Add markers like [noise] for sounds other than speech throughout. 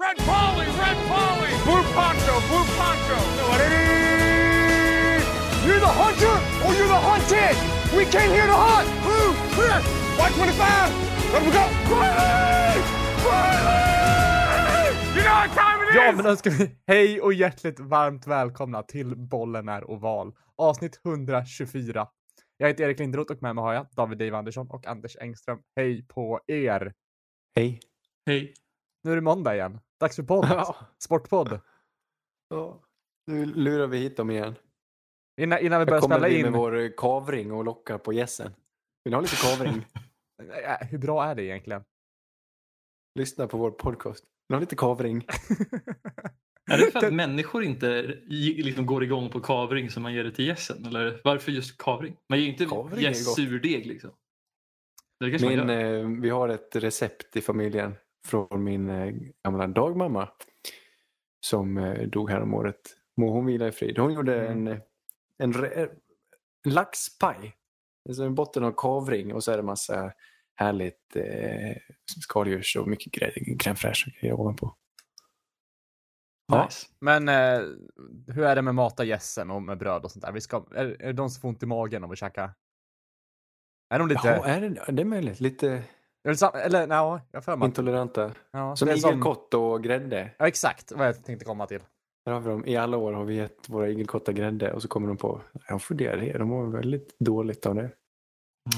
Red Polly, Red Polly, Blue Poncho, Blue Poncho. You're the hunter or you're the hunted. We came here to hunt. Blue, clear. White 25. Let we go. Riley! Riley! You know what time it is? Ja, men då ska vi... Hej och hjärtligt varmt välkomna till Bollen är oval. Avsnitt 124. Jag heter Erik Linderoth och med mig har jag David Dave Andersson och Anders Engström. Hej på er! Hej. Hej. Nu är det måndag igen. Dags för podd. Ja. Sportpodd. Ja. Nu lurar vi hit dem igen. Innan, innan vi börjar kommer spela in. med vår kavring och lockar på gässen. Vill ni ha lite kavring? [laughs] Äh, Hur bra är det egentligen? Lyssna på vår podcast. Vill ni ha lite kavring? [laughs] Är det för att [laughs] människor inte liksom går igång på kavring som man ger det till gässen? Eller varför just kavring? Man ger ju inte gäss surdeg liksom. Min, man gör. eh, vi har ett recept i familjen från min eh, gamla dagmamma. Som eh, dog här om året. Må hon vila i frid. Hon gjorde Mm. en, en, re- en laxpaj. Alltså en botten av kavring och så är det massa härligt eh, skaldjurs och mycket crème fraîche och grejer ovanpå. Ja. Nice. Men eh, hur är det med mata gässen och med bröd och sånt där? Vi ska, är, är det de som får ont i magen om vi käkar? Är de lite... Ja, är det, det är möjligt. Lite Är det sam, eller nej, jag för mig intoleranta. ja, Som igelkott och grädde. Ja, exakt vad jag tänkte komma till. Dem. I alla år har vi gett våra igelkottar grädde och så kommer de på de får diarré. De mår väldigt dåligt av det.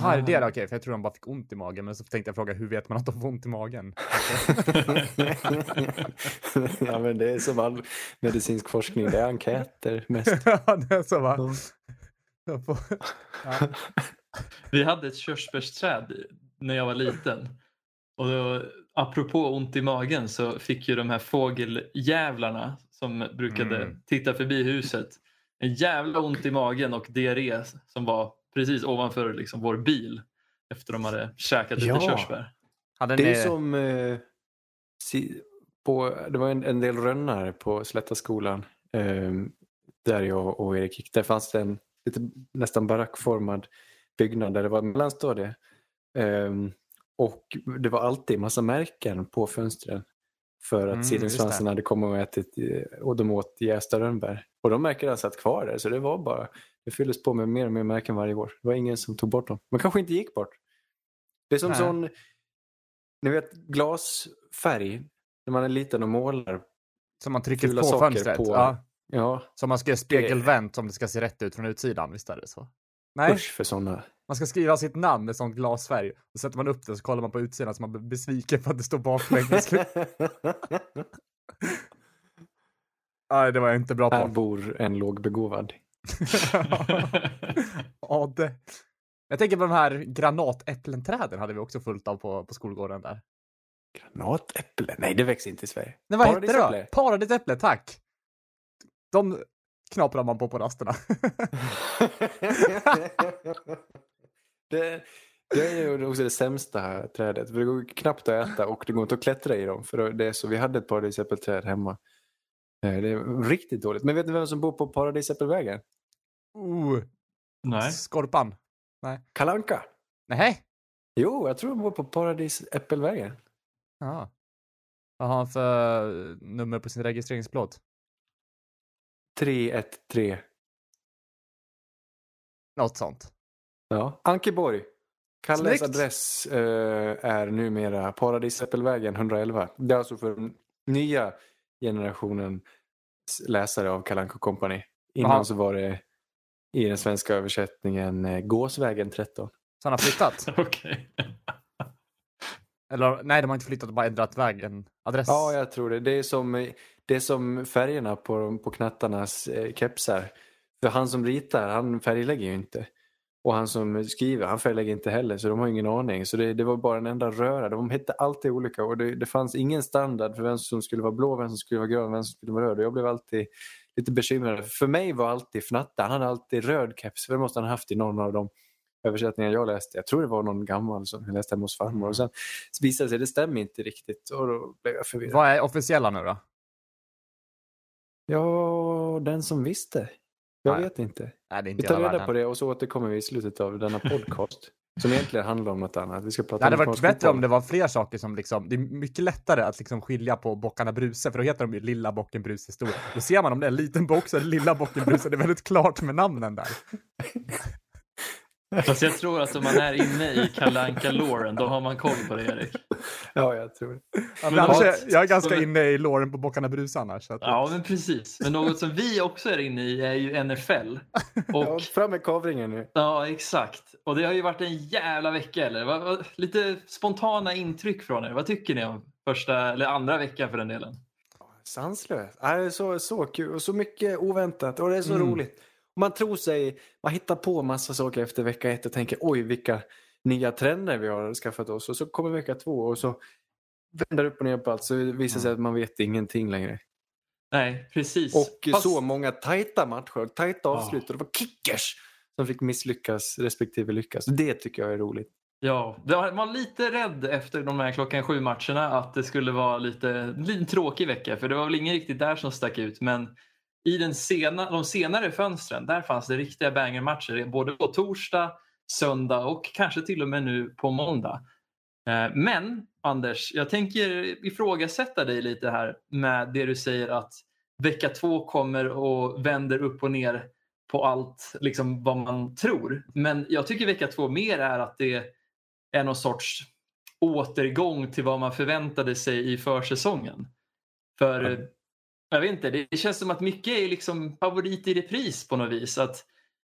Ja, är det det? Okej, för jag tror de bara fick ont i magen. Men så tänkte jag fråga, hur vet man att de får ont i magen? [laughs] ja, men det är som all medicinsk forskning. Det är enkäter mest. [laughs] ja, det är så va? Jag får- Ja. Vi hade ett körsbärsträd när jag var liten. Och då, apropå ont i magen så fick ju de här fågeljävlarna som brukade Mm. titta förbi huset en jävla ont i magen och diarré som var precis ovanför liksom vår bil efter de hade käkat lite Ja. körsbär. Hade Det ni... är som eh, si, på, det var en, en del rönnar på Slättaskolan eh, där jag och Erik gick. Där fanns det en lite, nästan barackformad byggnad där det var mellanstadie. Eh, och det var alltid massa märken på fönstren för att Mm, det. hade kommit och ätit eh, och de åt jästa rönnbär. Och de märkena satt kvar där så det var bara det fylldes på med mer och mer märken varje år. Det var ingen som tog bort dem. Man kanske inte gick bort. Det är som Nej. sån ni vet glasfärg när man är liten och målar. Som man trycker på fönstret? på- Ja. Ja, Som man ska spegelvänt om det ska se rätt ut från utsidan, visst är det så? Nej, usch för sådana. Man ska skriva sitt namn med sån glasfärg. Och sätter man upp det så kollar man på utsidan så man blir besviken för att det står baklänges. [laughs] Nej, det var jag inte bra Här på. bor en lågbegåvad. [laughs] ja, det. Jag tänker på de här granatäpplenträden hade vi också fullt av på, på skolgården där. Granatäpple? Nej, det växer inte i Sverige. Nej, vad hette det då? Paradisäpple, tack! De knaprar man på på rasterna. [laughs] det, det är ju också det sämsta trädet. För det går knappt att äta och det går inte att klättra i dem. För det är så, vi hade ett paradisäppelträd hemma. Eh, Det är riktigt dåligt. Men vet ni vem som bor på Paradisäppelvägen? oh, Nej. skorpan. Kalanka. Nej. Jo, jag tror de bor på Paradisäppelvägen. Ja. Vad har han för nummer på sin registreringsplåt? 313. Något sånt. Ja. Ankeborg. Kalles Snyggt. adress eh, är numera Paradisäppelvägen 111. Det är alltså för den nya generationen läsare av Kalanka Company. Innan Aha. så var det i den svenska översättningen eh, Gåsvägen 13. Så han har flyttat? [laughs] Okej. Eller nej, de har inte flyttat, de har bara ändrat vägen. Adress. Ja, jag tror det. Det är som, det är som färgerna på, på knattarnas eh, kepsar. För han som ritar, han färglägger ju inte. Och han som skriver, han färglägger inte heller. Så de har ingen aning. Så det, det var bara en enda röra. De hette alltid olika. Och det, det fanns ingen standard för vem som skulle vara blå, vem som skulle vara grön, vem som skulle vara röd. Och jag blev alltid lite bekymrad. För mig var alltid Fnatta, han hade alltid röd keps. För det måste han ha haft i någon av de översättningar jag läste. Jag tror det var någon gammal som jag läste hemma hos farmor. Och sen visade det sig, det stämmer inte riktigt. Och då blev jag förvirrad. Vad är officiella nu då? Ja, den som visste. Jag Nej. vet inte. Nej, det är Vi inte tar reda på det och så återkommer vi i slutet av denna [laughs] podcast. Som egentligen handlar om något annat. Vi ska prata Det hade om varit bättre om det var fler saker som liksom, det är mycket lättare att liksom skilja på bockarna Bruse, för då heter de ju Lilla Bocken Bruse Stor. Då ser man om det är en liten bock så är det Lilla Bocken Bruse, det är väldigt klart med namnen där. [laughs] Fast jag tror att om man är inne i Kalle Anka-låren, då har man koll på det Erik. Ja, jag tror det. Ja, Men men annars är, jag är ganska men- inne i låren på bockarna Bruse annars. Så att, Ja, men precis. Men något som vi också är inne i är ju NFL. [laughs] Ja, Och fram med kavringen nu. Ja, exakt. Och det har ju varit en jävla vecka, eller? Lite spontana intryck från er. Vad tycker ni om första, eller andra veckan för den delen? Sanslöst. Ja, Det är så, så kul och så mycket oväntat och det är så Mm. roligt. Man tror sig, man hittar på massa saker efter vecka ett och tänker oj vilka nya trender vi har skaffat oss och så kommer vecka två och så vänder upp och ner på allt så visar det sig att man vet ingenting längre. Nej, precis. Och Fast- så många tajta matcher, tajta avslut och det var kickers som fick misslyckas respektive lyckas. Det tycker jag är roligt. Ja, man var lite rädd efter de här klockan sju matcherna att det skulle vara lite, lite tråkig vecka. För det var väl ingen riktigt där som stack ut. Men i den sena, de senare fönstren, där fanns det riktiga bangermatcher. Både på torsdag, söndag och kanske till och med nu på måndag. Eh, men Anders, jag tänker ifrågasätta dig lite här med det du säger att vecka två kommer och vänder upp och ner på allt liksom vad man tror. Men jag tycker vecka två mer är att det är någon sorts återgång till vad man förväntade sig i försäsongen. För Ja jag vet inte, det känns som att mycket är liksom favorit i repris på något vis. Att,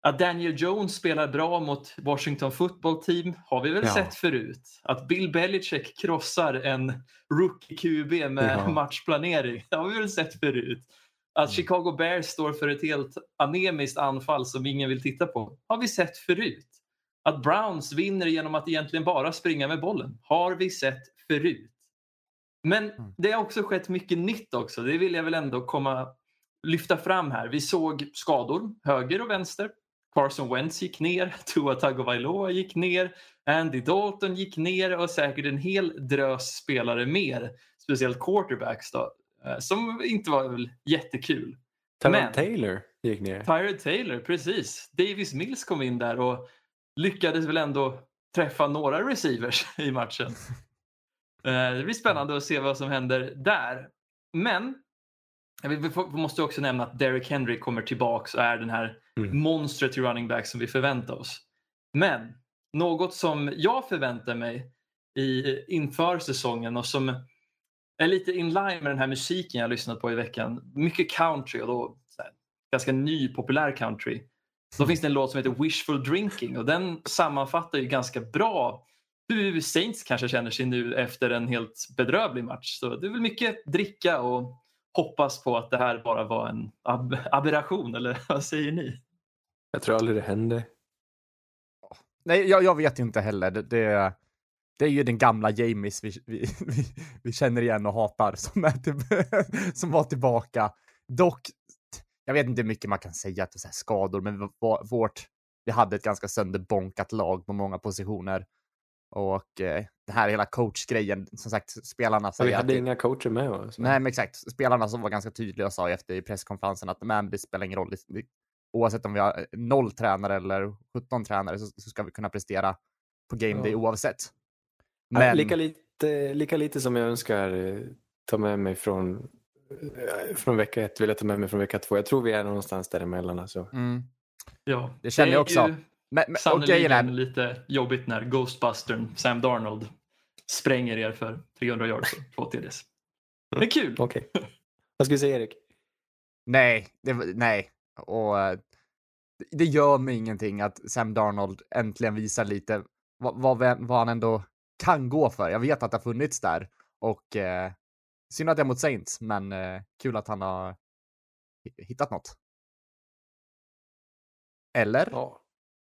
att Daniel Jones spelar bra mot Washington football team har vi väl Ja. sett förut. Att Bill Belichick krossar en rookie QB med Ja. [laughs] matchplanering det har vi väl sett förut. Att Mm. Chicago Bears står för ett helt anemiskt anfall som ingen vill titta på har vi sett förut. Att Browns vinner genom att egentligen bara springa med bollen har vi sett förut. Men Mm. det har också skett mycket nytt också. Det vill jag väl ändå komma lyfta fram här. Vi såg skador höger och vänster. Carson Wentz gick ner, [laughs] Tua Tagovailoa gick ner, Andy Dalton gick ner och säkert en hel drös spelare mer. Speciellt quarterbacks då, eh, som inte var väl jättekul. Tyron Men- Taylor gick ner. Tyrod Taylor, precis. Davis Mills kom in där och lyckades väl ändå träffa några receivers [laughs] i matchen. Eh, Det blir spännande att se vad som händer där. Men vi måste också nämna att Derrick Henry kommer tillbaks och är den här Mm. monstret i running back som vi förväntar oss. Men något som jag förväntar mig i, inför säsongen och som är lite in line med den här musiken jag har lyssnat på i veckan. Mycket country och då här, ganska ny populär country. Då finns det en låt som heter Wishful Drinking och den sammanfattar ju ganska bra hur Saints kanske känner sig nu efter en helt bedrövlig match. Så det är väl mycket dricka och hoppas på att det här bara var en ab- aberration eller [laughs] vad säger ni? Jag tror aldrig det hände. Nej, jag, jag vet inte heller. Det, det, det är ju den gamla Jamies vi, vi, vi, vi känner igen och hatar som, är till, [laughs] som var tillbaka. Dock, jag vet inte hur mycket man kan säga till så skador, men vå- vårt, vi hade ett ganska sönderbonkat lag på många positioner. Och eh, den här hela coachgrejen, som sagt, spelarna Så säger vi att hade det- inga coacher med oss. Nej, men exakt. Spelarna som var ganska tydliga och sa efter i presskonferensen att men, det spelar ingen roll. Det- det- Oavsett om vi har noll tränare eller 17 tränare så, så ska vi kunna prestera på game day Ja. oavsett. Men... Lika, lite, lika lite som jag önskar eh, ta med mig från, eh, från vecka ett vill jag ta med mig från vecka två. Jag tror vi är någonstans däremellan. Alltså. mm, Ja, Det känner jag är också. ju men, men, Sannerligen är, lite jobbigt när Ghostbustern Sam Darnold spränger er för 300 yards och två TDs. Men kul! Okej. Vad ska vi säga Erik? nej, det, nej. Och eh, det- gör mig ingenting att Sam Darnold äntligen visar lite vad, vad, vad han ändå kan gå för. Jag vet att det har funnits där och eh, synd att det är mot Saints, men eh, kul att han har hi- hittat något. Eller? Ja.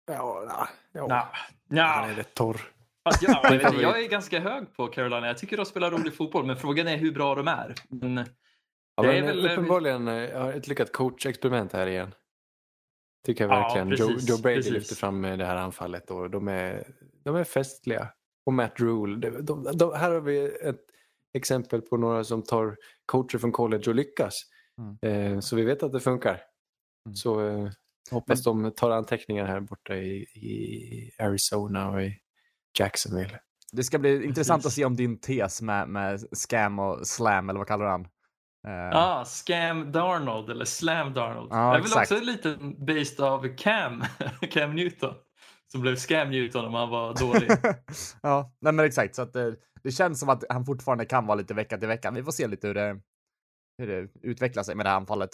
Ja, ja, ja. Han är rätt torr. Fast jag, [laughs] jag, vet jag är ganska hög på Carolina. Jag tycker de spelar rolig fotboll, men frågan är hur bra de är. Men, Ja, Det är men väl- uppenbarligen eh, ja, ett lyckat coachexperiment här igen. Tycker jag Ja, verkligen. Joe, precis, Joe Brady precis. lyfter fram eh, det här anfallet och de är, de är festliga. Och Matt Rule. De, de, de, här har vi ett exempel på några som tar coacher från college och lyckas. Mm. Eh, så vi vet att det funkar. Mm. Så eh, Hoppas de tar anteckningar här borta i, i Arizona och i Jacksonville. Det ska bli intressant att se om din tes med, med scam och slam, eller vad kallar du han? Eh, Ah, Scam Darnold eller Slam Darnold. Ja, jag är väl exakt. också en liten based av Cam, [laughs] Cam Newton. Som blev Scam Newton om han var dålig. [laughs] ja, nej men exakt. Så att det, det känns som att han fortfarande kan vara lite vecka till vecka. Vi får se lite hur det, hur det utvecklar sig med det här anfallet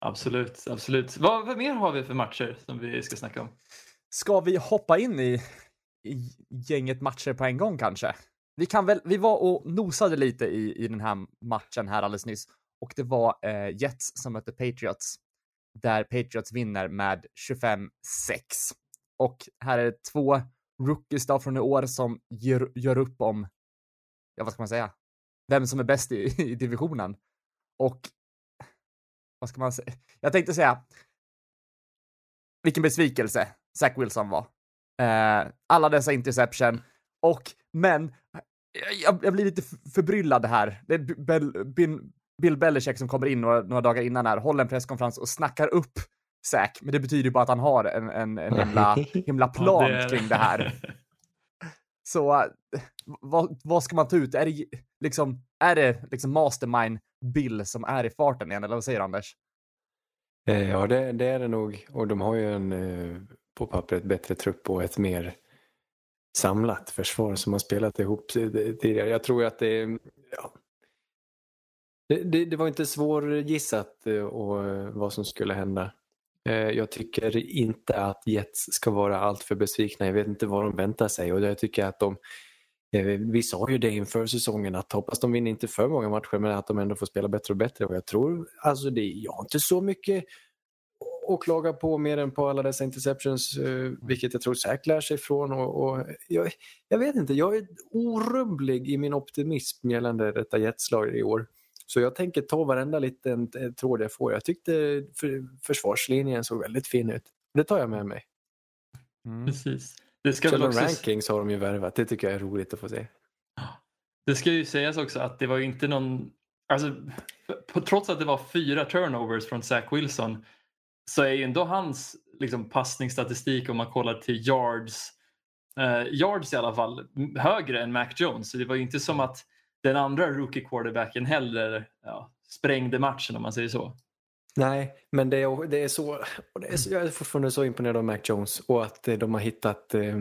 absolut, absolut. Vad, vad mer har vi för matcher som vi ska snacka om? Ska vi hoppa in i, i gänget matcher på en gång kanske? Vi kan väl, vi var och nosade lite i, i den här matchen här alldeles nyss och det var eh, Jets som mötte Patriots där Patriots vinner med 25-6. Och här är det två rookies då från i år som gör, gör upp om, ja vad ska man säga, vem som är bäst i, i divisionen. Och vad ska man säga? Jag tänkte säga, vilken besvikelse Zach Wilson var. Eh, alla dessa interception och men jag, jag blir lite förbryllad här. Det är Bel, Bin, Bill Belichick som kommer in några, några dagar innan här, håller en presskonferens och snackar upp Zach, men det betyder ju bara att han har en, en, en himla, [laughs] himla plan det kring det här. [laughs] Så eh, vad, vad ska man ta ut? Är det liksom, är det liksom mastermind Bill som är i farten igen, eller vad säger du, Anders? Eh, ja, det, det är det nog. Och de har ju en eh, på pappret bättre trupp och ett mer samlat försvar som har spelat ihop sig tidigare. Jag tror att det. Ja, det, det, det var inte svårgissat eh, och, vad som skulle hända. Jag tycker inte att Jets ska vara alltför besvikna. Jag vet inte vad de väntar sig och jag tycker att de vi sa ju det inför säsongen att hoppas de vinner inte för många matcher men att de ändå får spela bättre och bättre. Och jag tror, alltså det, jag har inte så mycket att klaga på mer än på alla dessa interceptions, eh, vilket jag tror Zack lär sig ifrån. Och, och jag, jag vet inte, jag är orubblig i min optimism gällande detta jetslag i år. Så jag tänker ta varenda liten eh, tråd jag får. Jag tyckte för, försvarslinjen såg väldigt fin ut. Det tar jag med mig. Mm. Precis. Det ska, också, Rankings har de ju värvat. Det tycker jag är roligt att få se. det ska ju sägas också att det var ju inte någon... Alltså, trots att det var fyra turnovers från Zach Wilson så är ju ändå hans liksom, passningsstatistik om man kollar till yards, eh, yards i alla fall, högre än Mac Jones. Så det var ju inte som att den andra rookie quarterbacken heller ja, sprängde matchen om man säger så. Nej, men det är, det är så, det är så... Jag är fortfarande så imponerad av Mac Jones och att eh, de har hittat... Eh,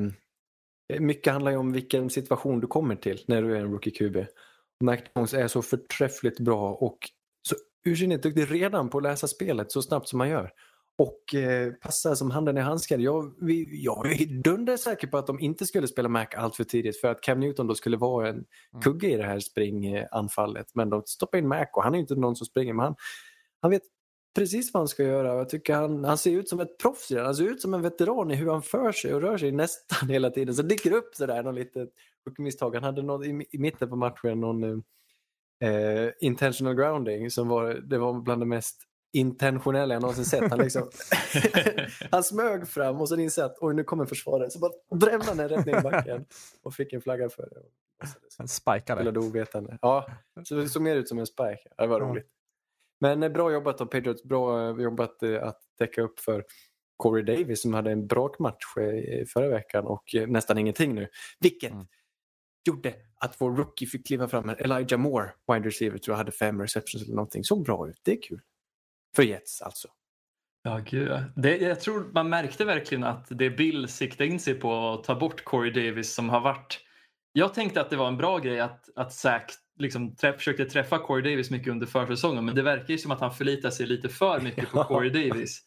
mycket handlar ju om vilken situation du kommer till när du är en rookie QB. Mac Jones är så förträffligt bra och så ursinnigt duktig redan på att läsa spelet så snabbt som man gör. Och eh, passar som handen i handsken. Jag, vi, jag är dundersäker på att de inte skulle spela Mac allt för tidigt för att Cam Newton då skulle vara en kugge i det här springanfallet. Men de stoppar in Mac och han är inte någon som springer men han, han vet precis vad han ska göra. Jag tycker han, han ser ut som ett proffs redan. Han ser ut som en veteran i hur han för sig och rör sig nästan [laughs] hela tiden. Så det dyker upp sådär någon litet misstag. Han hade någon, i, i mitten på matchen någon eh, intentional grounding som var, det var bland det mest intentionella jag någonsin sett. Han, liksom, [laughs] han smög fram och sen insåg att oj nu kommer försvaret. Så bara drämde han den rätt ner i backen och fick en flagga för det. En spikare. Spelade ovetande. Ja, så det såg mer ut som en spike. Det var roligt. Men eh, bra jobbat av Patriots. Bra eh, jobbat eh, att täcka upp för Corey Davis som hade en brakmatch eh, förra veckan och nästan ingenting nu. Vilket Mm. gjorde att vår rookie fick kliva fram. Elijah Moore, wide receiver, tror jag hade fem receptions eller någonting. Såg bra ut. Det är kul. För Jets alltså. Ja, gud. Det, jag tror man märkte verkligen att det Bill siktade in sig på att ta bort Corey Davis som har varit... Jag tänkte att det var en bra grej att, att Zach liksom träff, försökte träffa Corey Davis mycket under försäsongen men det verkar ju som att han förlitar sig lite för mycket på. Corey Davis.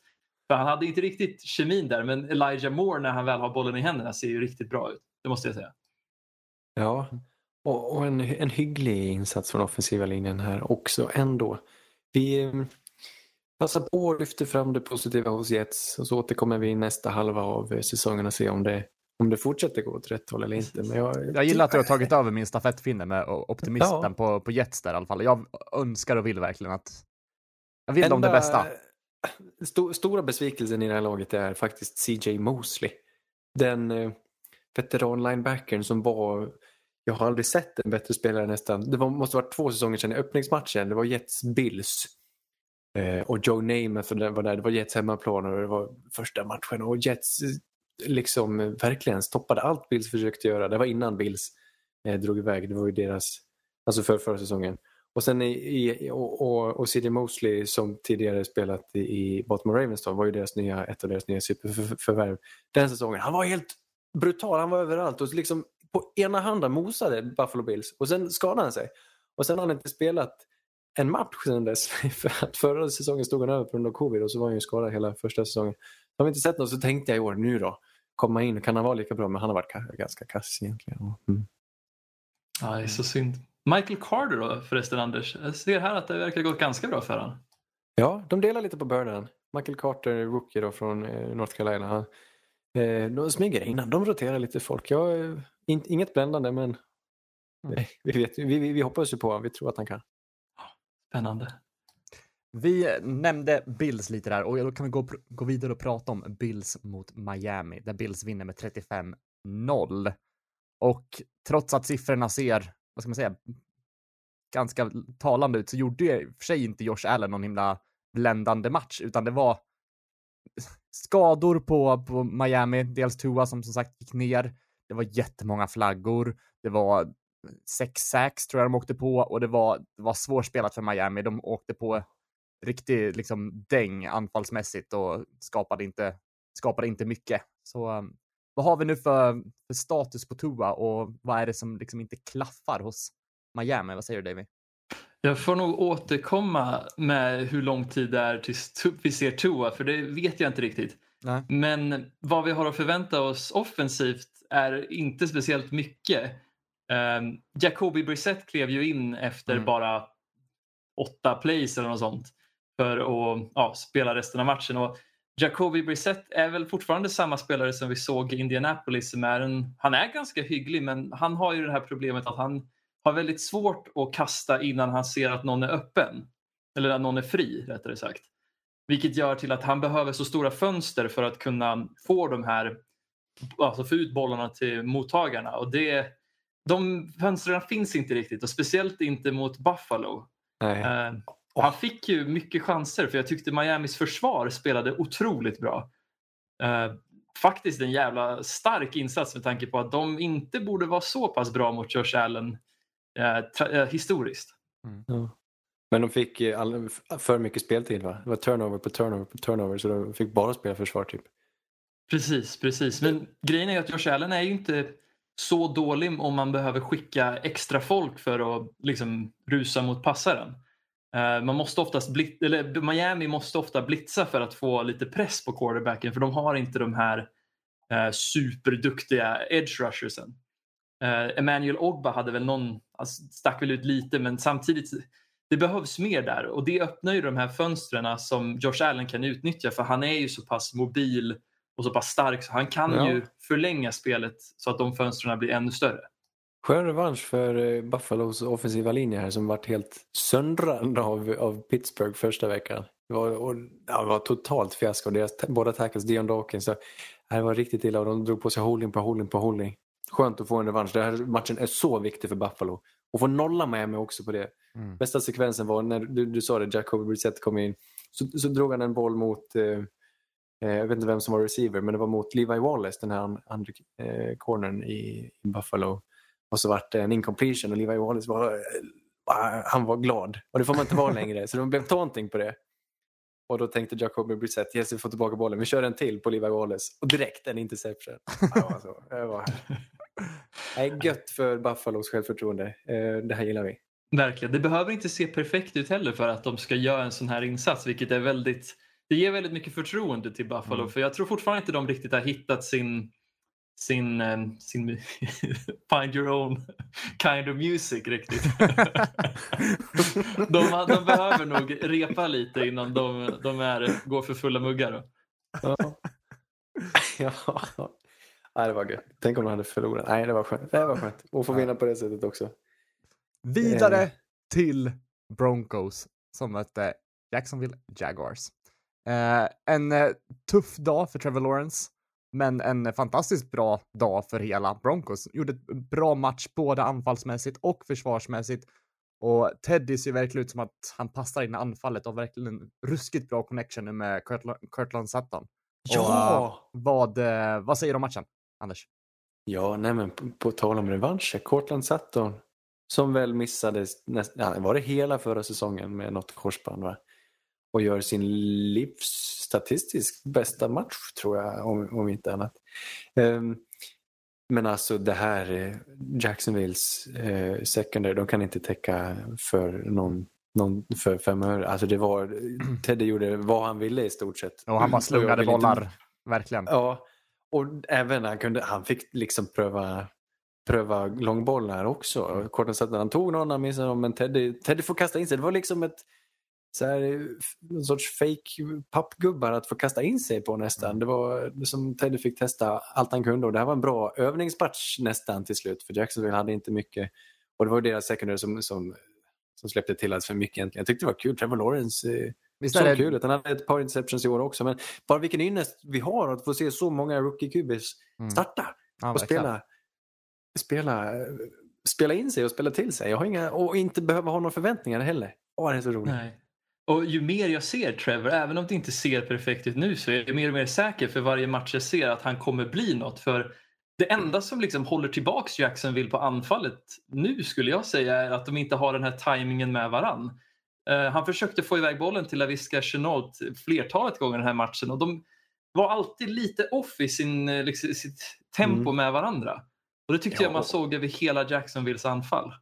För han hade inte riktigt kemin där men Elijah Moore när han väl har bollen i händerna ser ju riktigt bra ut. Det måste jag säga. Ja, och, och en, en hygglig insats från offensiva linjen här också ändå. Vi eh, passar på att lyfta fram det positiva hos Jets och så återkommer vi i nästa halva av eh, säsongen och se om det, om det fortsätter gå åt rätt håll eller inte. Men jag, Jag gillar att du har tagit över min stafettpinne med optimismen Ja. på, på Jets där i alla fall. Jag önskar och vill verkligen att... Jag vill dem det bästa. Sto, stora besvikelsen i det här laget är faktiskt CJ Mosley. Den eh, veteran-linebackern som var, jag har aldrig sett en bättre spelare nästan. Det var, måste varit två säsonger sedan i öppningsmatchen. Det var Jets Bills. Eh, och Joe Namath var där, det var Jets hemmaplan och det var första matchen och Jets eh, liksom eh, verkligen stoppade allt Bills försökte göra. Det var innan Bills eh, drog iväg, det var ju deras, alltså för förra säsongen. Och sen i, i, och, och, och C.D. Mosley som tidigare spelat i, i Baltimore Ravens då, var ju deras nya, ett av deras nya superförvärv den säsongen. Han var helt brutal, han var överallt och liksom på ena handen mosade Buffalo Bills och sen skadade han sig. Och sen har han inte spelat en match sedan dess. [laughs] För att förra säsongen stod han över på grund av covid och så var han ju skadad hela första säsongen. Har vi inte sett något så tänkte jag i år, nu då, komma in, kan han vara lika bra? Men han har varit ganska kass egentligen. Mm. Ja, det är så synd. Michael Carter då förresten Anders? Jag ser här att det verkar gått ganska bra för honom. Ja, de delar lite på bördan. Michael Carter, rookie då från eh, North Carolina. Han, eh, de smyger in, de roterar lite folk. Jag, eh, in, inget bländande men mm. [laughs] vi, vet, vi, vi, vi hoppas ju på honom, vi tror att han kan. Spännande. Vi nämnde Bills lite där och då kan vi gå, gå vidare och prata om Bills mot Miami där Bills vinner med 35-0. Och trots att siffrorna ser, vad ska man säga, ganska talande ut så gjorde ju i och för sig inte Josh Allen någon himla bländande match utan det var [laughs] skador på, på Miami, dels Tua som som sagt gick ner. Det var jättemånga flaggor. Det var sex sacks tror jag de åkte på och det var, det var svårspelat för Miami. De åkte på riktig liksom däng anfallsmässigt och skapade inte, skapade inte mycket. Så um, vad har vi nu för, för, status på Tua och vad är det som liksom inte klaffar hos Miami? Vad säger du David? Jag får nog återkomma med hur lång tid det är tills vi ser Tua, för det vet jag inte riktigt. Nej. Men vad vi har att förvänta oss offensivt är inte speciellt mycket. Um, Jacoby Brissett klev ju in efter mm. bara åtta plays eller något sånt för att ja, spela resten av matchen. Och Jacoby Brissett är väl fortfarande samma spelare som vi såg i Indianapolis. Som är en, han är ganska hygglig men han har ju det här problemet att han har väldigt svårt att kasta innan han ser att någon är öppen. Eller att någon är fri rättare sagt. Vilket gör till att han behöver så stora fönster för att kunna få de här, alltså få ut bollarna till mottagarna. Och det, de fönstren finns inte riktigt och speciellt inte mot Buffalo. Uh, och han fick ju mycket chanser för jag tyckte Miamis försvar spelade otroligt bra. Uh, faktiskt en jävla stark insats med tanke på att de inte borde vara så pass bra mot Josh Allen uh, historiskt. Mm. Ja. Men de fick all, för mycket speltid va? Det var turnover på turnover på turnover så de fick bara spela försvar typ. Precis, precis. Men grejen är att Josh Allen är ju inte så dålig om man behöver skicka extra folk för att liksom, rusa mot passaren. Uh, man måste oftast blit, eller Miami måste ofta blitza för att få lite press på quarterbacken för de har inte de här uh, superduktiga edge rushersen. Uh, Emmanuel Ogba hade väl någon, alltså, stack väl ut lite men samtidigt det behövs mer där och det öppnar ju de här fönstren som Josh Allen kan utnyttja för han är ju så pass mobil och så pass stark så han kan ja. ju förlänga spelet så att de fönstren blir ännu större. Skön revansch för eh, Buffalos offensiva linje här som varit helt söndrad av, av Pittsburgh första veckan. Det var, och, ja, det var totalt fiasko. Deras båda tackles, Dion Dawkins, så, det var riktigt illa och de drog på sig holding på holding på holding. Skönt att få en revansch. Den här matchen är så viktig för Buffalo. Och få nolla med mig också på det. Mm. Bästa sekvensen var när du, du sa det, Jacoby Brissett kom in. Så, så drog han en boll mot eh, Eh, jag vet inte vem som var receiver, men det var mot Levi Wallace, den här andra eh, cornern i, i Buffalo. Och så vart det en incompletion och Levi Wallace var, han var glad. Och det får man inte vara längre, så det blev taunting på det. Och då tänkte Jacoby Brissett, yes vi får tillbaka bollen, vi kör en till på Levi Wallace. Och direkt en interception. alltså, det var Nej, gött för Buffalos självförtroende. Eh, det här gillar vi. Verkligen. Det behöver inte se perfekt ut heller för att de ska göra en sån här insats, vilket är väldigt det ger väldigt mycket förtroende till Buffalo mm. för jag tror fortfarande inte de riktigt har hittat sin sin, eh, sin [laughs] find your own kind of music riktigt. [laughs] de, de, behöver nog repa lite innan de, de är, går för fulla muggar. ja. [laughs] ja. det var gött. Tänk om de hade förlorat. Nej, det var skönt. Det var skönt. Och få vinna på det sättet också. Vidare eh. till Broncos som mötte Jacksonville Jaguars. Eh, en eh, tuff dag för Trevor Lawrence, men en fantastiskt bra dag för hela Broncos. Gjorde ett bra match både anfallsmässigt och försvarsmässigt Och Teddy ser verkligen ut som att han passar in i anfallet och har verkligen en ruskigt bra connection nu med Kirtland Sutton. Ja! Och, vad, eh, vad säger du om matchen, Anders? Ja, nej men på, på tal om revanscher. Cortland Sutton som väl missade, näst, ja, var det hela förra säsongen med något korsband va? Och gör sin livs statistiskt bästa match tror jag, om, om inte annat. Um, men alltså det här eh, Jacksonvilles eh, secondary, de kan inte täcka för någon, någon för fem öre. Alltså det var, [clears throat] Teddy gjorde vad han ville i stort sett. Och han bara slungade bollar, inte... verkligen. Ja, och även han kunde, han fick liksom pröva pröva långbollar också. Korten han tog någon, han missade men Teddy, Teddy får kasta in sig. Det var liksom ett så här, någon sorts fake pappgubbar att få kasta in sig på nästan. Mm. Det var som Teddy fick testa allt han kunde och det här var en bra övningsmatch nästan till slut för Jacksonville hade inte mycket och det var deras secondary som, som, som släppte till alldeles för mycket egentligen. Jag tyckte det var kul. Trevor Lawrence eh, Visst så det... kul Han hade ett par interceptions i år också men bara vilken ynnest vi har att få se så många rookie-QBs mm. starta mm. och spela, spela, spela in sig och spela till sig. Jag har inga, och inte behöva ha några förväntningar heller. Åh, det är så roligt. Nej. Och ju mer jag ser Trevor, även om det inte ser perfekt ut nu, så är jag mer och mer säker för varje match jag ser att han kommer bli något. För det enda som liksom håller tillbaks Jacksonville på anfallet nu skulle jag säga är att de inte har den här tajmingen med varann. Uh, han försökte få iväg bollen till Laviska Chenault flertalet gånger den här matchen och de var alltid lite off i sin, eh, liksom, sitt tempo mm. med varandra. Och det tyckte ja. jag man såg över hela Jacksonvilles anfall.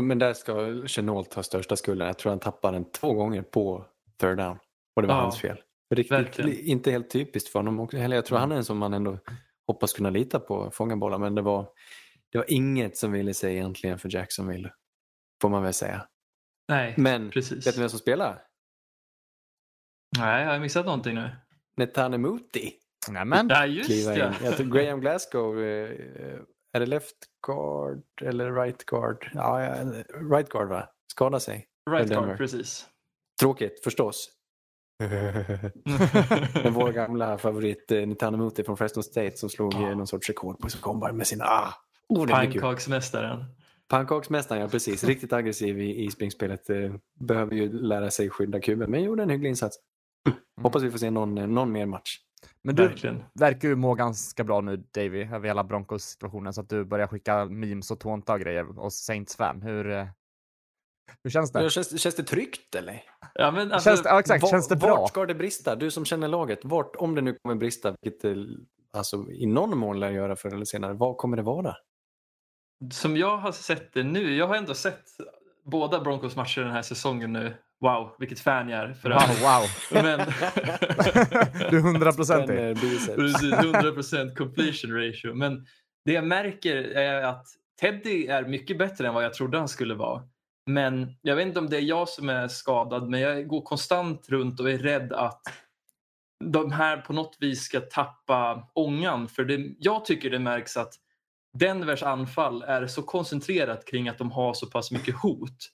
Men där ska Chenault ta största skulden. Jag tror han tappade den två gånger på third down. Och det var ja, hans fel. Riktigt, inte helt typiskt för honom. Också. Jag tror han är en som man ändå hoppas kunna lita på, fånga bollar. Men det var, det var inget som ville sig egentligen för Jacksonville. Får man väl säga. Nej, Men precis. vet du vem som spelar? Nej, jag har missat någonting nu. Netanemuti. Nämen. Ja, just det. Jag tror Graham Glasgow eh, är det left guard eller right guard? Ja, right guard va? Skadar sig. Right guard, precis. Tråkigt förstås. [laughs] Men vår gamla favorit eh, Nitanamuti från Fresno State som slog oh. någon sorts rekord på combine med sin ah, oh, Pannkaksmästaren. Pannkaksmästaren, ja precis. Riktigt aggressiv i, i springspelet. Eh, behöver ju lära sig skydda kuben, men gjorde en hygglig insats. Mm. Hoppas vi får se någon, någon mer match. Men du Verkligen. verkar ju må ganska bra nu Davy över hela Broncos-situationen så att du börjar skicka memes och tånta och grejer och Saints-fan. Hur, eh, hur känns det? Känns, känns det tryggt eller? Ja, men alltså, känns det, ja, exakt. Var, känns det bra? Vart ska det brista? Du som känner laget, vart, om det nu kommer brista, vilket det alltså, i någon mån lär göra förr eller senare, vad kommer det vara? Som jag har sett det nu, jag har ändå sett båda Broncos matcher den här säsongen nu Wow, vilket fan jag är. För wow, wow. Men... [laughs] du är hundraprocentig. Precis, 100% completion ratio. Men det jag märker är att Teddy är mycket bättre än vad jag trodde han skulle vara. Men jag vet inte om det är jag som är skadad, men jag går konstant runt och är rädd att de här på något vis ska tappa ångan. För det, jag tycker det märks att Denvers anfall är så koncentrerat kring att de har så pass mycket hot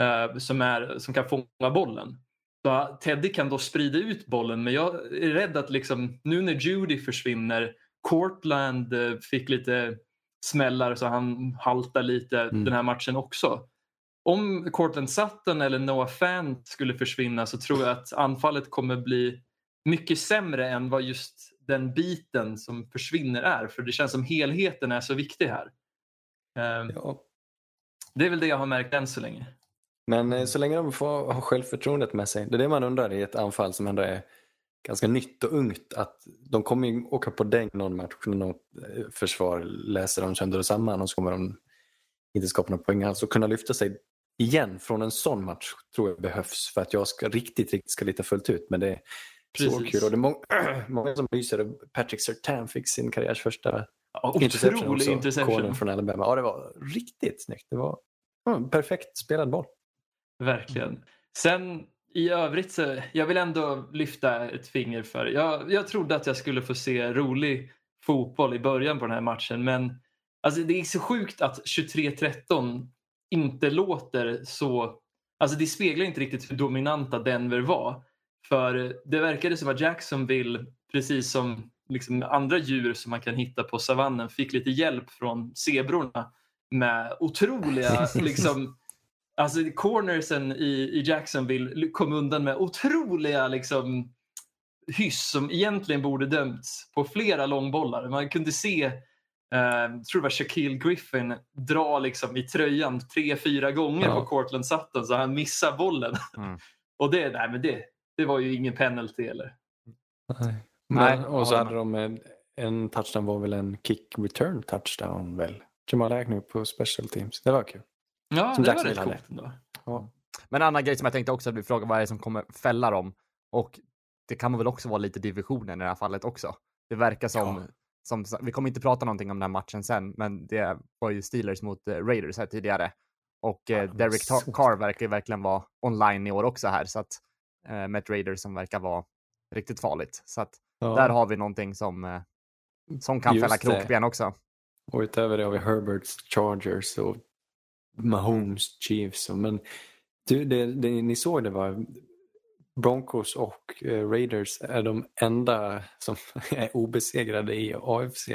eh, som, är, som kan fånga bollen. Så Teddy kan då sprida ut bollen men jag är rädd att liksom, nu när Judy försvinner, Cortland eh, fick lite smällar så han haltar lite mm. den här matchen också. Om Cortland Sutton eller Noah Fant skulle försvinna så tror jag att anfallet kommer bli mycket sämre än vad just den biten som försvinner är. För det känns som helheten är så viktig här. Ja. Det är väl det jag har märkt än så länge. Men eh, så länge de får ha självförtroendet med sig, det är det man undrar i ett anfall som ändå är ganska nytt och ungt. Att de kommer ju åka på däng någon match när något eh, försvar läser dem sönder och samman och så kommer de inte skapa några poäng alls. Och kunna lyfta sig igen från en sån match tror jag behövs för att jag ska riktigt, riktigt ska lita fullt ut. Men det är Precis. så kul och det är många, [clears throat] många som lyser. Patrick Sertan fick sin karriärs första ja, interception också. interception. från Alabama. Ja, det var riktigt snyggt. Det var ja, perfekt spelad boll. Verkligen. Sen i övrigt så jag vill ändå lyfta ett finger för, jag, jag trodde att jag skulle få se rolig fotboll i början på den här matchen men alltså det är så sjukt att 23-13 inte låter så, alltså det speglar inte riktigt hur dominanta Denver var. För det verkade som att Jacksonville, precis som liksom andra djur som man kan hitta på savannen, fick lite hjälp från zebrorna med otroliga [laughs] liksom, Alltså cornersen i, i Jacksonville kom undan med otroliga liksom, hyss som egentligen borde dömts på flera långbollar. Man kunde se, eh, tror det var Shaquille Griffin, dra liksom i tröjan tre, fyra gånger Ja. på Cortland Sutton så han missar bollen. Mm. [laughs] Och det, nej, men det, det var ju ingen penalty eller. Nej. Nej, Men, och så hade de en, en touchdown var väl en kick return touchdown väl? Jamal Agnew på special teams. Det var kul. Ja, Som det var Jacksonville rätt coolt ändå. Ja. Men en annan grej som jag tänkte också att vi frågar vad är det som kommer fälla dem? Och det kan väl också vara lite divisionen i det här fallet också. Det verkar som, som vi kommer inte prata någonting om den här matchen sen, men det var ju Steelers mot eh, Raiders här tidigare. Och eh, Ja, Derek så- Carr verkar ju verkligen vara online i år också här, så att eh, med ett Raiders som verkar vara riktigt farligt. Så att Ja. där har vi någonting som, eh, som kan Just fälla det. krokben också. Och utöver det har vi Herberts Chargers och Mahomes Chiefs. Men du, det, det ni såg det var Broncos och eh, Raiders är de enda som [laughs] är obesegrade i AFC.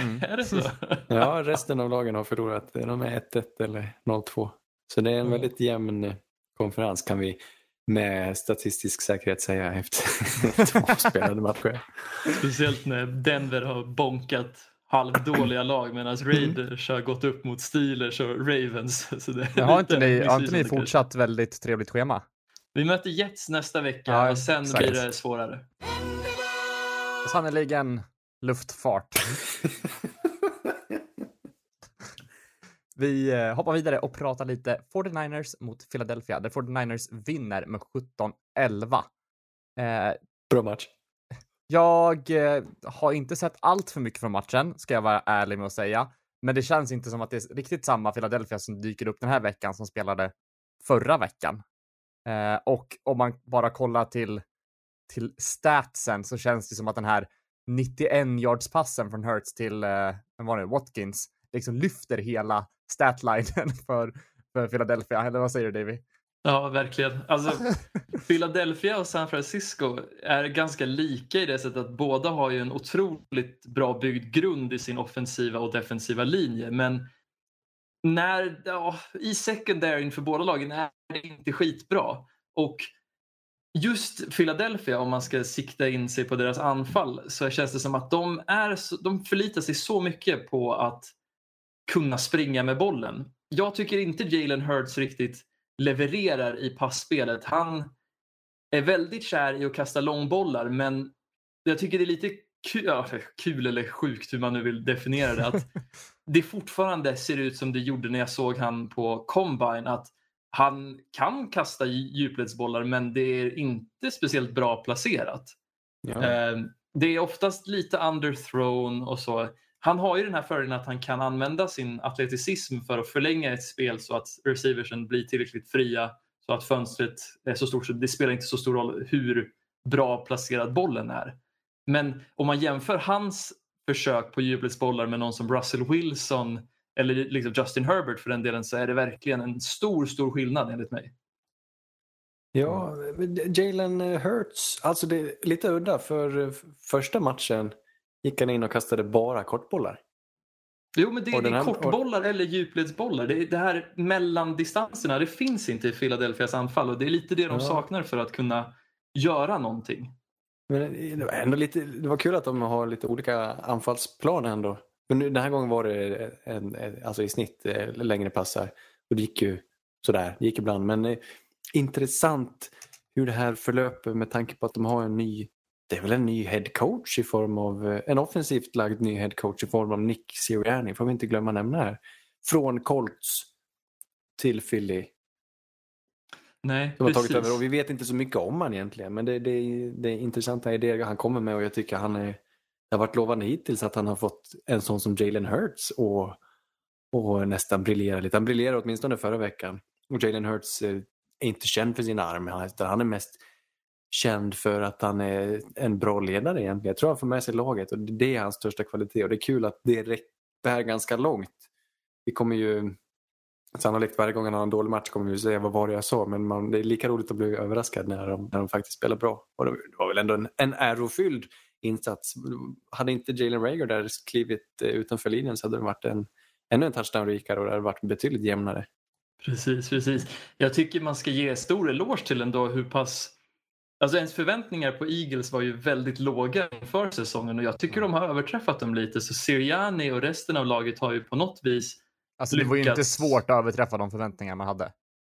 Mm. är det så? Ja, resten av lagen har förlorat. De är 1-1 eller 0-2. Så det är en Mm. väldigt jämn eh, konferens kan vi med statistisk säkerhet säga efter [laughs] två spelade matcher. Speciellt när Denver har bonkat halvdåliga lag medan Raiders har gått upp mot Steelers och Ravens. [laughs] Så det Men har inte ni, har inte ni fortsatt väldigt trevligt schema? Vi möter Jets nästa vecka Ja, och sen exakt. blir det svårare. Sannerligen luftfart. [laughs] Vi eh, hoppar vidare och pratar lite 49ers mot Philadelphia, där 49ers vinner med 17-11. Eh, Bra match jag eh, har inte sett allt för mycket från matchen, ska jag vara ärlig med att säga. Men det känns inte som att det är riktigt samma Philadelphia som dyker upp den här veckan som spelade förra veckan. Eh, och om man bara kollar till, till statsen så känns det som att den här 91 yards passen från Hurts till eh, vem var det, Watkins liksom lyfter hela statlinen [laughs] för, för Philadelphia. Eller vad säger du Davy? Ja, verkligen. Alltså, [laughs] Philadelphia och San Francisco är ganska lika i det sättet att båda har ju en otroligt bra byggd grund i sin offensiva och defensiva linje. Men när, ja, i secondaryn för båda lagen är det inte skitbra. Och just Philadelphia, om man ska sikta in sig på deras anfall, så känns det som att de, är, de förlitar sig så mycket på att kunna springa med bollen. Jag tycker inte Jalen Hurts riktigt levererar i passspelet. Han är väldigt kär i att kasta långbollar men jag tycker det är lite kul, ja, kul eller sjukt hur man nu vill definiera det. Att [laughs] det fortfarande ser ut som det gjorde när jag såg han på Combine. Att han kan kasta djupledsbollar men det är inte speciellt bra placerat. Ja. Eh, Det är oftast lite underthrown och så. Han har ju den här fördelen att han kan använda sin atleticism för att förlänga ett spel så att receiversen blir tillräckligt fria så att fönstret är så stort så det spelar inte så stor roll hur bra placerad bollen är. Men om man jämför hans försök på djupledsbollar med någon som Russell Wilson eller liksom Justin Herbert för den delen så är det verkligen en stor, stor skillnad enligt mig. Ja, Jalen Hurts, alltså det är lite udda för första matchen gick han in och kastade bara kortbollar. Jo, men det, Och det är kortbollar eller djupledsbollar. Det, det här mellandistanserna, det finns inte i Philadelphias anfall och det är lite det de Ja. saknar för att kunna göra någonting. Men det var ändå lite, det var kul att de har lite olika anfallsplan ändå. Men nu, den här gången var det en, en, alltså i snitt eh, längre passar. Och det gick ju sådär, det gick ibland. Men eh, intressant hur det här förlöper med tanke på att de har en ny, det är väl en ny head coach i form av, eh, en offensivt lagd ny head coach i form av Nick Sirianni, får vi inte glömma nämna här. Från Colts till Philly. Nej, De har precis. tagit över och vi vet inte så mycket om han egentligen. Men det, det, det är intressanta idéer han kommer med och jag tycker han är, det har varit lovande hittills att han har fått en sån som Jalen Hurts och, och nästan briljera lite. Han briljerade åtminstone förra veckan. Och Jalen Hurts eh, är inte känd för armar utan han är mest känd för att han är en bra ledare egentligen. Jag tror han får med sig laget och det är hans största kvalitet och det är kul att det räcker bär ganska långt. Vi kommer ju Sannolikt varje gång han har en dålig match kommer vi säga vad var det jag sa men man, det är lika roligt att bli överraskad när de, när de faktiskt spelar bra. Och det var väl ändå en, en ärofylld insats. Hade inte Jalen Rager där klivit eh, utanför linjen så hade det varit en, ännu en touchdown rikare och det hade varit betydligt jämnare. Precis, precis. Jag tycker man ska ge stor eloge till ändå hur pass Alltså ens förväntningar på Eagles var ju väldigt låga inför säsongen och jag tycker de har överträffat dem lite. Så Sirianni och resten av laget har ju på något vis Alltså det var ju inte lyckats. svårt att överträffa de förväntningar man hade.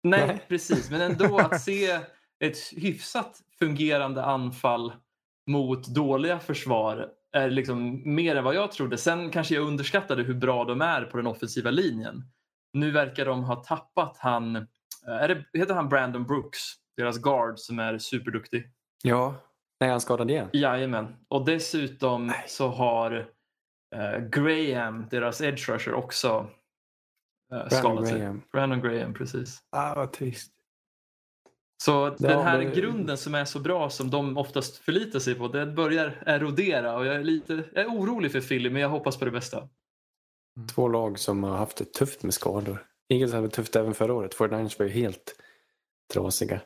Nej, Nej. precis. Men ändå [laughs] att se ett hyfsat fungerande anfall mot dåliga försvar är liksom mer än vad jag trodde. Sen kanske jag underskattade hur bra de är på den offensiva linjen. Nu verkar de ha tappat han, eh, är det, heter han Brandon Brooks? Deras guard som är superduktig. Ja, nej han skadad igen. Jajamän. Och dessutom så har eh, Graham, deras edge rusher, också eh, skadat sig. Graham. Brandon Graham, precis. Ah, vad trist. Så den här men- grunden som är så bra som de oftast förlitar sig på, den börjar erodera och jag är lite jag är orolig för Philly men jag hoppas på det bästa. Två lag som har haft det tufft med skador. Eagles hade det tufft även förra året. 49ers var ju helt trasiga.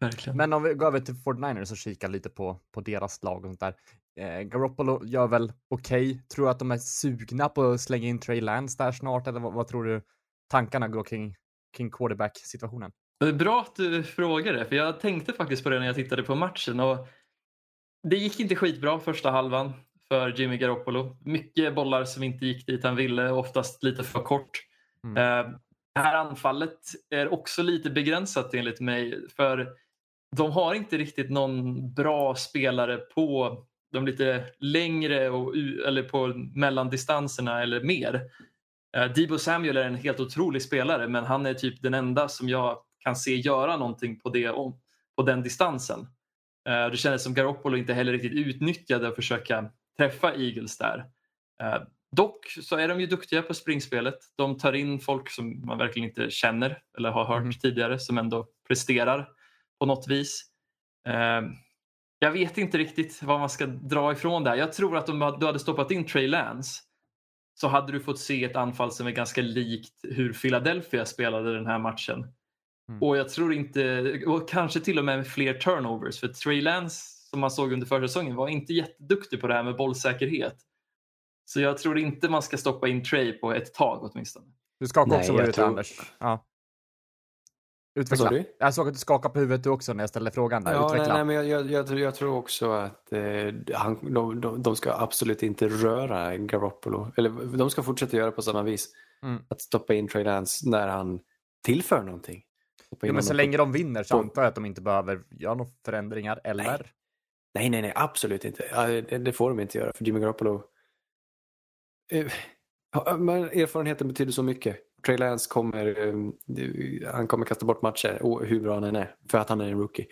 Verkligen. Men om vi går över till 49ers och kikar lite på, på deras lag och sånt där. Eh, Garoppolo gör väl okej. Tror du att de är sugna på att slänga in Trey Lance där snart? Eller vad, vad tror du tankarna går kring, kring quarterback-situationen? Det är bra att du frågar det för jag tänkte faktiskt på det när jag tittade på matchen. Och det gick inte skitbra första halvan för Jimmy Garoppolo. Mycket bollar som inte gick dit han ville, oftast lite för kort. Mm. Eh, det här anfallet är också lite begränsat enligt mig för de har inte riktigt någon bra spelare på de lite längre och, eller på mellandistanserna eller mer. Eh, Debo Samuel är en helt otrolig spelare men han är typ den enda som jag kan se göra någonting på, det, på den distansen. Eh, det kändes som Garoppolo inte heller riktigt utnyttjade att försöka träffa Eagles där. Eh, Dock så är de ju duktiga på springspelet. De tar in folk som man verkligen inte känner eller har hört Mhm. tidigare som ändå presterar på något vis. Eh, Jag vet inte riktigt vad man ska dra ifrån där. Jag tror att om du hade stoppat in Trey Lance så hade du fått se ett anfall som är ganska likt hur Philadelphia spelade den här matchen. Mm. Och jag tror inte, och kanske till och med med fler turnovers. För Trey Lance, som man såg under försäsongen, var inte jätteduktig på det här med bollsäkerhet. Så jag tror inte man ska stoppa in Trey på ett tag åtminstone. Du skakar Nej, också på huvudet, tror- Anders. Ja. Utveckla. Jag såg att du skakade på huvudet du också när jag ställde frågan. Där. Ja, nej, Utveckla. nej, men jag, jag, jag, tror- jag tror också att eh, han, de, de, de ska absolut inte röra Garoppolo. Eller de ska fortsätta göra på samma vis. Mm. Att stoppa in Trey Lance när han tillför någonting. Jo, men så länge de vinner så antar jag att de inte behöver göra några förändringar, eller? Nej, nej, nej, absolut inte. Det får de inte göra, för Jimmy Garoppolo... Eh, men erfarenheten betyder så mycket. Trey Lance kommer, eh, han kommer kasta bort matcher, hur bra han än är, för att han är en rookie.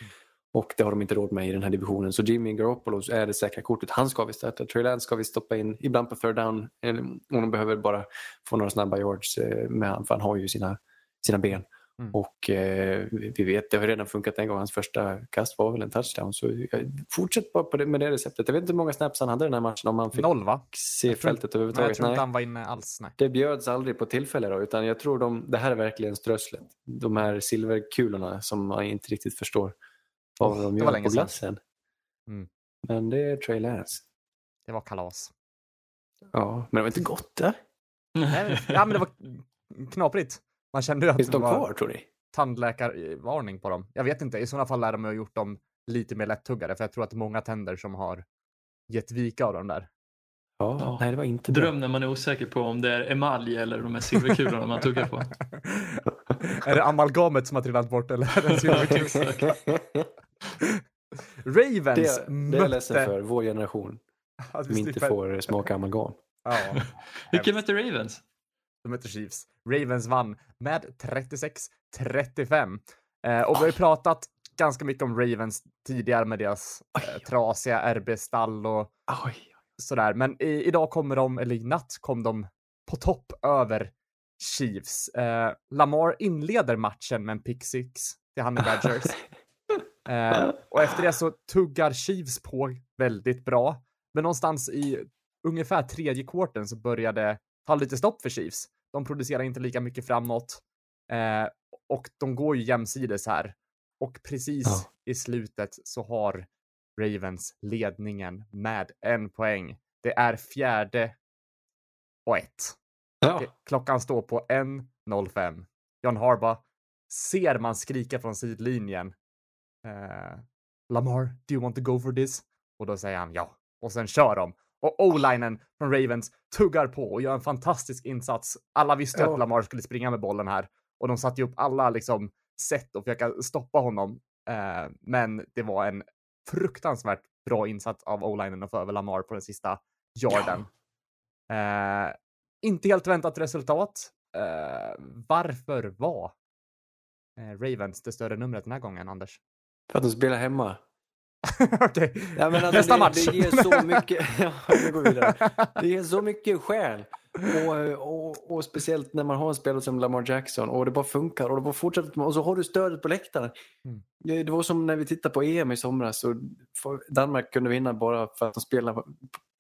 Och det har de inte råd med i den här divisionen. Så Jimmy Garoppolo är det säkra kortet. Han ska vi stötta. Trey Lance ska vi stoppa in, ibland på third down. Eller om de behöver bara få några snabba yards eh, med han, för han har ju sina, sina ben. Mm. Och eh, vi vet, det har redan funkat en gång. Hans första kast var väl en touchdown. Så fortsätt bara på det, med det receptet. Jag vet inte hur många snaps han hade den här matchen. Om han fick Noll, va? se Jag tror- fältet jag överhuvudtaget. tror Nej, inte han var inne alls. Nej. det bjöds aldrig på tillfälle då. Utan jag tror de, det här är verkligen strösslet. De här silverkulorna som man inte riktigt förstår vad Oh, de det gör på glassen. Mm. Men det är Trey Lance. Det var kalas. Ja, men det var inte gott där. Nej, ja, men det var knaprigt. Man kände ju att Finns det de var kvar tror ni? tandläkarvarning på dem. Jag vet inte, i sådana fall lär de ha gjort dem lite mer lättuggade, för jag tror att det är många tänder som har gett vika av dem där. Ja, Ja. nej det var inte bra. Dröm när man är osäker på om det är emalj eller de här silverkulorna man tuggar på. [laughs] är det amalgamet som har trillat bort eller är det en silverkula? [laughs] Ravens det, det är jag ledsen mötte- för, vår generation. Att vi Som inte slipper- får smaka amalgam. Ja, Vilka mötte Ravens? De mötte Chiefs. Ravens vann med 36-35. Eh, och vi har ju pratat ganska mycket om Ravens tidigare med deras eh, trasiga RB-stall och Oj. sådär. Men i, idag kommer de, eller i natt kom de på topp över Chiefs. Eh, Lamar inleder matchen med en pick six till Honey Badgers. [laughs] Eh, och efter det så tuggar Chiefs på väldigt bra. Men någonstans i ungefär tredje kvarten så började ta lite stopp för Chiefs. De producerar inte lika mycket framåt. Eh, och de går ju jämsides här. Och precis Ja. i slutet så har Ravens ledningen med en poäng. Det är fjärde och ett. Ja. Klockan står på 1.05. John Harbaugh ser man skrika från sidlinjen. Eh, Lamar, do you want to go for this? Och då säger han ja. Och sen kör de. Och O-linen från Ravens tuggar på och gör en fantastisk insats. Alla visste Ja. att Lamar skulle springa med bollen här och de satte upp alla liksom sätt att försöka stoppa honom. Eh, men det var en fruktansvärt bra insats av O-linen att få över Lamar på den sista yarden. Eh, inte helt väntat resultat. Eh, varför var eh, Ravens det större numret den här gången, Anders? För att de spelar hemma. [laughs] Okej, Ja, men alltså, nästa det, match. Det ger så mycket, [laughs] ja, vi går vidare. Det ger så mycket skäl. Och, och, och speciellt när man har en spelare som Lamar Jackson och det bara funkar och det bara fortsätter. Och så har du stödet på läktaren. Mm. Det, det var som när vi tittade på EM i somras och Danmark kunde vinna bara för att de spelar på,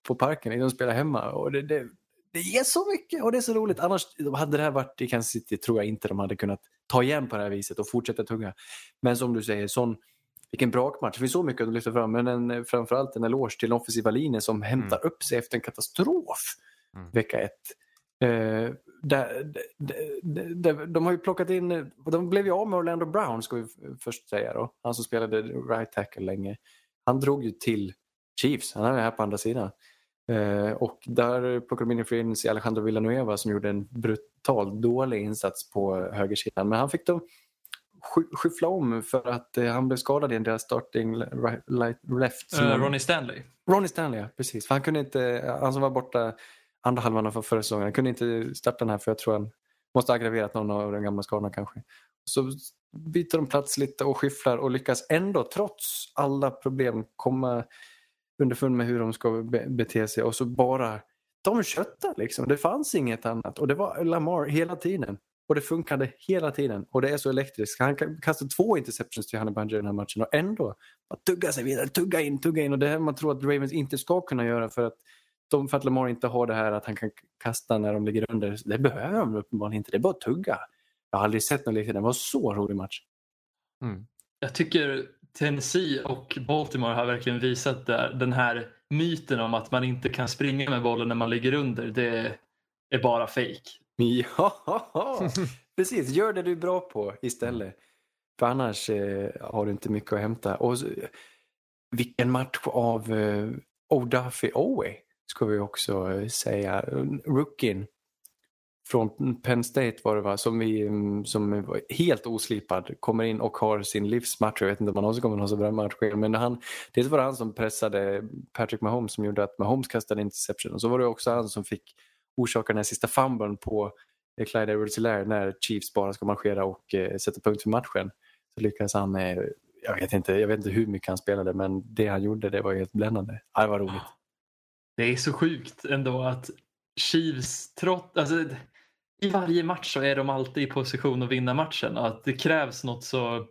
på parken. De spelar hemma. Och det, det, det ger så mycket och det är så roligt. Annars hade det här varit i Kansas City tror jag inte de hade kunnat ta igen på det här viset och fortsätta tugga. Men som du säger, sån vilken brakmatch. Det finns så mycket att lyfta fram, men en, framförallt en eloge till den offensiva linjen som hämtar upp sig efter en katastrof Mm. vecka ett. Eh, där, de, de, de, de har ju plockat in, de blev ju av med Orlando Brown ska vi först säga då. Han som spelade right tackle länge. Han drog ju till Chiefs, han är här på andra sidan. Eh, och där plockade de in free agency Alejandro Villanueva som gjorde en brutal dålig insats på högersidan. Men han fick sky- skyffla om för att eh, han blev skadad i en deras starting right, left. han- Ronnie Stanley. Ronnie Stanley, ja, precis. För han kunde inte, han som var borta andra halvan av förra säsongen, han kunde inte starta den här för jag tror han måste ha aggraverat någon av de gamla skadorna kanske. Så byter de plats lite och skyfflar och lyckas ändå trots alla problem komma underfund med hur de ska be- bete sig och så bara de köttar liksom. Det fanns inget annat och det var Lamar hela tiden. Och det funkade hela tiden och det är så elektriskt. Han kan kasta två interceptions till Honey Badger i den här matchen och ändå bara tugga sig vidare, tugga in, tugga in och det här man tror att Ravens inte ska kunna göra för att de, för att Lamar inte har det här att han kan kasta när de ligger under. Det behöver de uppenbarligen inte, det är bara att tugga. Jag har aldrig sett något liknande, det var en så rolig match. Mm. Jag tycker Tennessee och Baltimore har verkligen visat där, den här myten om att man inte kan springa med bollen när man ligger under. Det är bara fake. [laughs] Ja, [laughs] precis. Gör det du är bra på istället. För annars eh, har du inte mycket att hämta. Och så, vilken match av eh, O'Duffy Owe ska vi också eh, säga. Rookien från Penn State var det va, som, vi, mm, som var helt oslipad kommer in och har sin livsmatch. Jag vet inte om han någonsin kommer ha så bra match. Men han, dels var det han som pressade Patrick Mahomes som gjorde att Mahomes kastade interception. Och så var det också han som fick orsakar den här sista fumblen på eh, Clyde edwards hilaire när Chiefs bara ska marschera och eh, sätta punkt för matchen. Så lyckades han, eh, jag, vet inte, jag vet inte hur mycket han spelade men det han gjorde det var helt bländande. Ja, det var roligt. Det är så sjukt ändå att Chiefs, trots, alltså, i varje match så är de alltid i position att vinna matchen. Och att det krävs något så,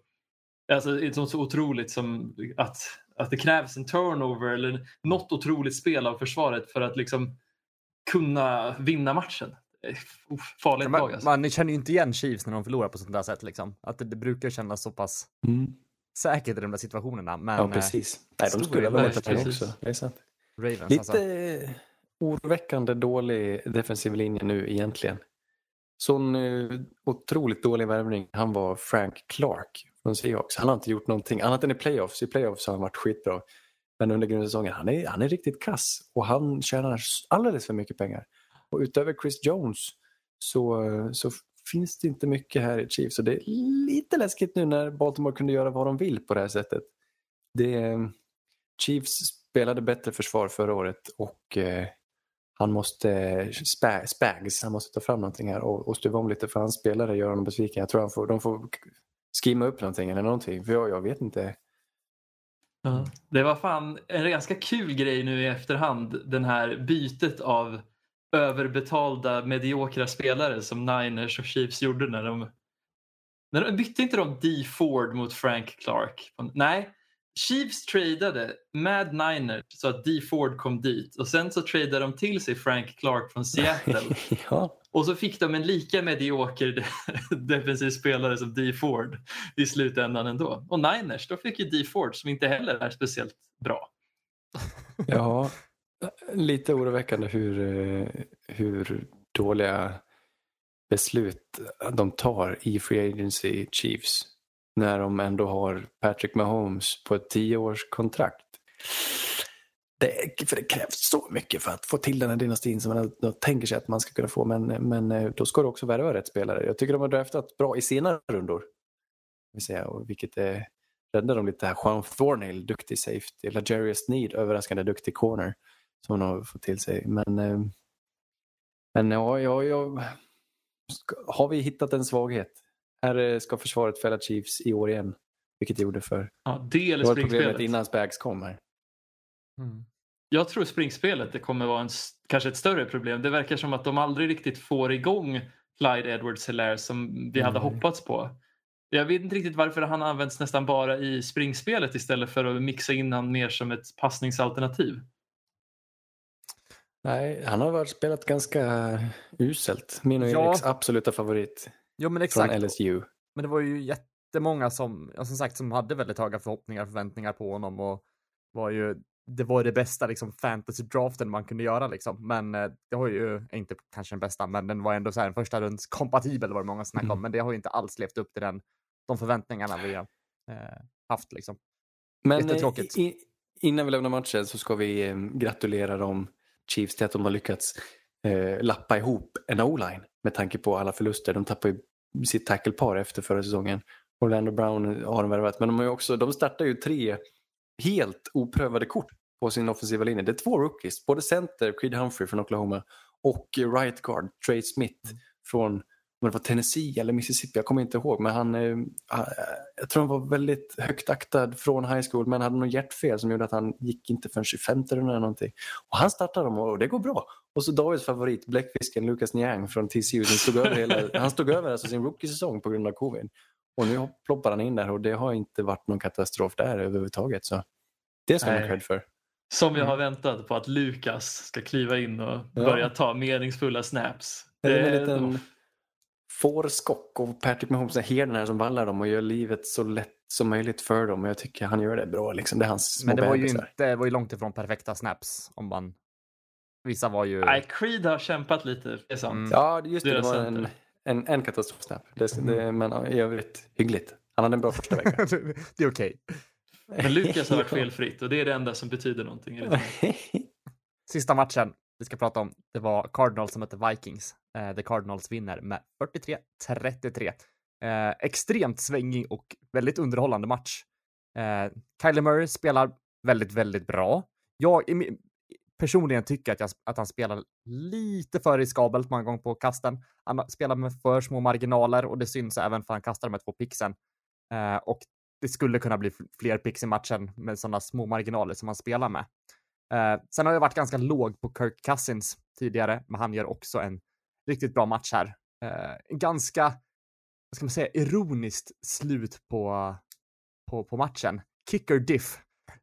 alltså, något så otroligt som att, att det krävs en turnover eller något otroligt spel av försvaret för att liksom kunna vinna matchen. Eh, Farligt Ja, lag man, alltså. man känner ju inte igen Chiefs när de förlorar på sånt där sätt liksom. Att det, det brukar kännas så pass Mm. säkert i de där situationerna. Men Ja, eh, precis. Nej, de skulle ha vunnit det också. Det är sant. Ravens Lite alltså. oroväckande dålig defensiv linje nu egentligen. Sån eh, otroligt dålig värvning. Han var Frank Clark från Seahawks. Han har inte gjort någonting annat än i playoffs. I playoffs har han varit skitbra. Men under grundsäsongen, han är, han är riktigt kass och han tjänar alldeles för mycket pengar. Och utöver Chris Jones så, så finns det inte mycket här i Chiefs. Så det är lite läskigt nu när Baltimore kunde göra vad de vill på det här sättet. Det, Chiefs spelade bättre försvar förra året och eh, han måste, spä, Spags, han måste ta fram någonting här och, och stuva om lite för hans spelare gör honom besviken. Jag tror han får, de får skimma upp någonting eller någonting för jag, jag vet inte. Ja. Det var fan en ganska kul grej nu i efterhand, den här bytet av överbetalda mediokra spelare som Niners och Chiefs gjorde när de, när de bytte inte de D Ford mot Frank Clark? Nej, Chiefs tradade med Niners så att D Ford kom dit och sen så tradade de till sig Frank Clark från [laughs] Seattle ja, och så fick de en lika medioker [laughs] defensiv spelare som D Ford i slutändan ändå. Och Niners, då fick ju D Ford som inte heller är speciellt bra. [laughs] ja, lite oroväckande hur, eh, hur dåliga beslut de tar i Free Agency Chiefs när de ändå har Patrick Mahomes på ett tioårskontrakt. Det, för det krävs så mycket för att få till den här dynastin som man tänker sig att man ska kunna få. Men, men eh, då ska du också värva rätt spelare. Jag tycker de har draftat bra i senare rundor. Vill säga, och vilket är, räddar dem lite här. Juan Thornhill, duktig safety. Lajarius Need, överraskande duktig corner. Som de har fått till sig. Men, eh, men ja, ja, ja, har vi hittat en svaghet? Här eh, ska försvaret fälla Chiefs i år igen. Vilket det gjorde för... Ja, det eller Det var problemet innan Spags kom här. Mm. Jag tror springspelet det kommer vara en, kanske ett större problem. Det verkar som att de aldrig riktigt får igång Clyde edwards hilaire som vi hade Nej. hoppats på. Jag vet inte riktigt varför han används nästan bara i springspelet istället för att mixa in han mer som ett passningsalternativ. Nej, han har varit spelat ganska uselt. Min och Ja. Eriks absoluta favorit Jo, men från exakt. LSU. Men det var ju jättemånga som, som sagt, som hade väldigt höga förhoppningar och förväntningar på honom och var ju, det var det bästa liksom fantasy-draften man kunde göra liksom. Men eh, det har ju, inte kanske den bästa, men den var ändå så här en första runds kompatibel var det många snackade om, Mm. men det har ju inte alls levt upp till den, de förväntningarna vi har eh, haft liksom. Men Jättetråkigt. eh, i, innan vi lämnar matchen så ska vi eh, gratulera dem Chiefs till att de har lyckats eh, lappa ihop en o-line med tanke på alla förluster. De tappade ju sitt tacklepar efter förra säsongen. Orlando Brown har de värvat, men de, har ju också, de startar ju tre helt oprövade kort på sin offensiva linje. Det är två rookies, både center, Creed Humphrey från Oklahoma och right guard, Trey Smith från om det var Tennessee eller Mississippi, jag kommer inte ihåg. Men han, eh, ah, jag tror han var väldigt högt aktad från high school men hade något hjärtfel som gjorde att han gick inte förrän 25 rundan eller någonting. Och han startade dem och det går bra. Och så Davids favorit, bläckfisken Lucas Niang från TCU, som stod över hela, [laughs] han stod över alltså sin rookie-säsong på grund av covid. Och nu ploppar han in där och det har inte varit någon katastrof där överhuvudtaget. Så det ska man cred för. Som Mm. har väntat på att Lukas ska kliva in och Ja. börja ta meningsfulla snaps. Det är en liten fårskock och Patrick Mahomes är herden här som vallar dem och gör livet så lätt som möjligt för dem. Och jag tycker han gör det bra. Liksom. Det är hans små Men det var ju inte, det var ju långt ifrån perfekta snaps om man, vissa var ju, Nej, Creed har kämpat lite, det är sant. Mm. Ja, just det. Det var en, en, en katastrofsnap. Det, det, men ja, i övrigt hyggligt. Han hade en bra första vecka. [laughs] det är okej. Men Lukas har varit [laughs] felfritt och det är det enda som betyder någonting. [laughs] Sista matchen vi ska prata om, det var Cardinals som mötte Vikings. Eh, The Cardinals vinner med 43-33. Eh, extremt svängig och väldigt underhållande match. Eh, Kyler Murray spelar väldigt, väldigt bra. Jag i personligen tycker att, jag, att han spelar lite för riskabelt många gånger på kasten. Han spelar med för små marginaler och det syns även för han kastar med två pixen. Eh, och det skulle kunna bli fler picks i matchen med sådana små marginaler som han spelar med. Eh, sen har jag varit ganska låg på Kirk Cousins tidigare, men han gör också en riktigt bra match här. Eh, ganska, vad ska man säga, ironiskt slut på, på, på matchen. Kicker diff.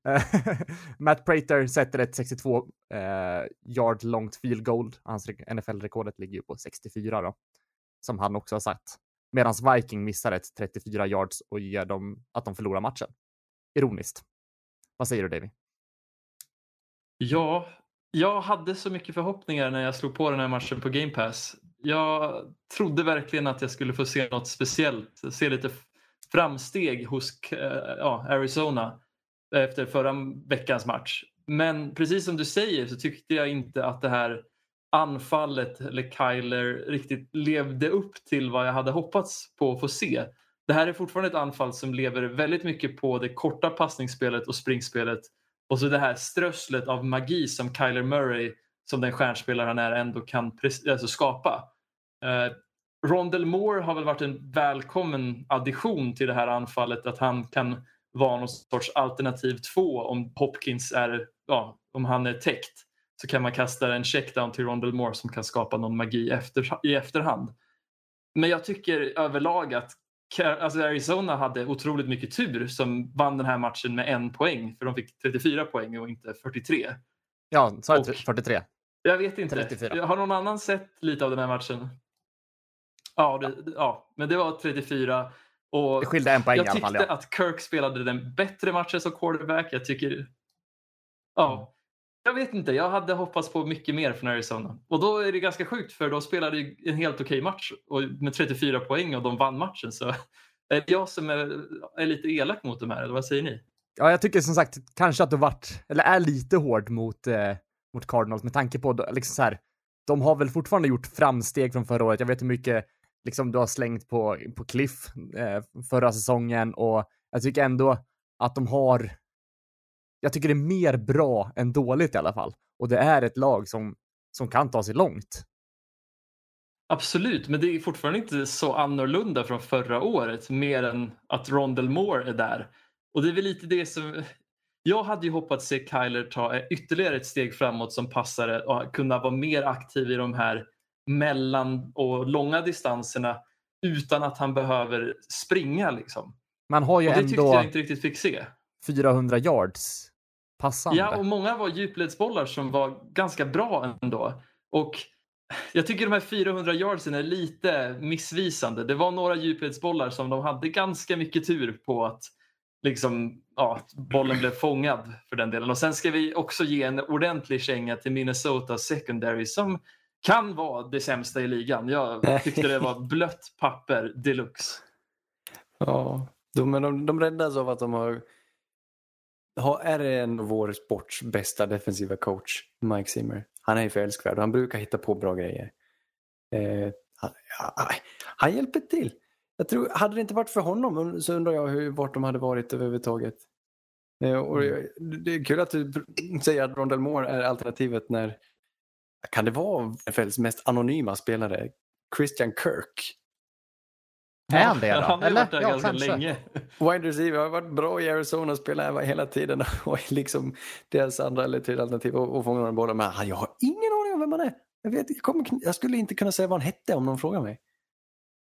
Eh, [laughs] Matt Prater sätter ett 62 eh, yard långt field goal. Hans NFL-rekordet ligger ju på 64 då, som han också har satt. Medan Viking missar ett 34 yards och ger dem att de förlorar matchen. Ironiskt. Vad säger du Davy? Ja, jag hade så mycket förhoppningar när jag slog på den här matchen på Game Pass. Jag trodde verkligen att jag skulle få se något speciellt, se lite framsteg hos eh, ja, Arizona eh, efter förra veckans match. Men precis som du säger så tyckte jag inte att det här anfallet eller Kyler riktigt levde upp till vad jag hade hoppats på att få se. Det här är fortfarande ett anfall som lever väldigt mycket på det korta passningsspelet och springspelet och så det här strösslet av magi som Kyler Murray, som den stjärnspelare han är, ändå kan alltså skapa. Eh, Rondell Moore har väl varit en välkommen addition till det här anfallet, att han kan vara någon sorts alternativ två om Hopkins är, ja, om han är täckt så kan man kasta en checkdown till Rondell Moore som kan skapa någon magi efter, i efterhand. Men jag tycker överlag att alltså Arizona hade otroligt mycket tur som vann den här matchen med en poäng för de fick 34 poäng och inte 43. Ja, sa jag Och- 43? Jag vet inte. 34. Har någon annan sett lite av den här matchen? Ja, det, ja men det var 34. Och Det skilde en poäng i jag alla tyckte fall. Ja. att Kirk spelade den bättre matchen som quarterback. Jag tycker... Ja. Jag vet inte, jag hade hoppats på mycket mer från Arizona. Och då är det ganska sjukt för de spelade ju en helt okej match och med 34 poäng och de vann matchen. Så eh, är det jag som är, är lite elak mot dem här, eller vad säger ni? Ja, jag tycker som sagt kanske att du varit, eller är lite hård mot, eh, mot Cardinals med tanke på liksom så här, de har väl fortfarande gjort framsteg från förra året. Jag vet hur mycket liksom du har slängt på, på Cliff eh, förra säsongen och jag tycker ändå att de har jag tycker det är mer bra än dåligt i alla fall. Och det är ett lag som, som kan ta sig långt. Absolut, men det är fortfarande inte så annorlunda från förra året mer än att Rondell Moore är där. Och det är väl lite det som... Jag hade ju hoppats se Kyler ta ytterligare ett steg framåt som passare och kunna vara mer aktiv i de här mellan och långa distanserna utan att han behöver springa. Liksom. Man har ju och det ändå tyckte jag inte riktigt fick se. 400 yards passande. Ja, och många var djupledsbollar som var ganska bra ändå. Och jag tycker de här 400 yardsen är lite missvisande. Det var några djupledsbollar som de hade ganska mycket tur på att liksom, ja, bollen blev fångad för den delen. Och sen ska vi också ge en ordentlig känga till Minnesota secondary som kan vara det sämsta i ligan. Jag tyckte det var blött papper deluxe. Ja, de, men de, de räddas av att de har ha, är det en vår sports bästa defensiva coach, Mike Zimmer. Han är ju för älskvärd och han brukar hitta på bra grejer. Eh, han, han, hjälper till. Jag tror, hade det inte varit för honom så undrar jag hur, vart de hade varit överhuvudtaget. Eh, och mm. Det är kul att du säger att Rondell Moore är alternativet när, kan det vara NFLs mest anonyma spelare? Christian Kirk är han det då? Han har varit där ja, ganska kanske. länge. Wide receiver har varit bra i Arizona och spelar hela tiden [laughs] och liksom deras andra eller tredje alternativ och, och fångar bollen. Men jag har ingen aning om vem han är. Jag, vet, jag, kommer, jag skulle inte kunna säga vad han hette om någon frågar mig.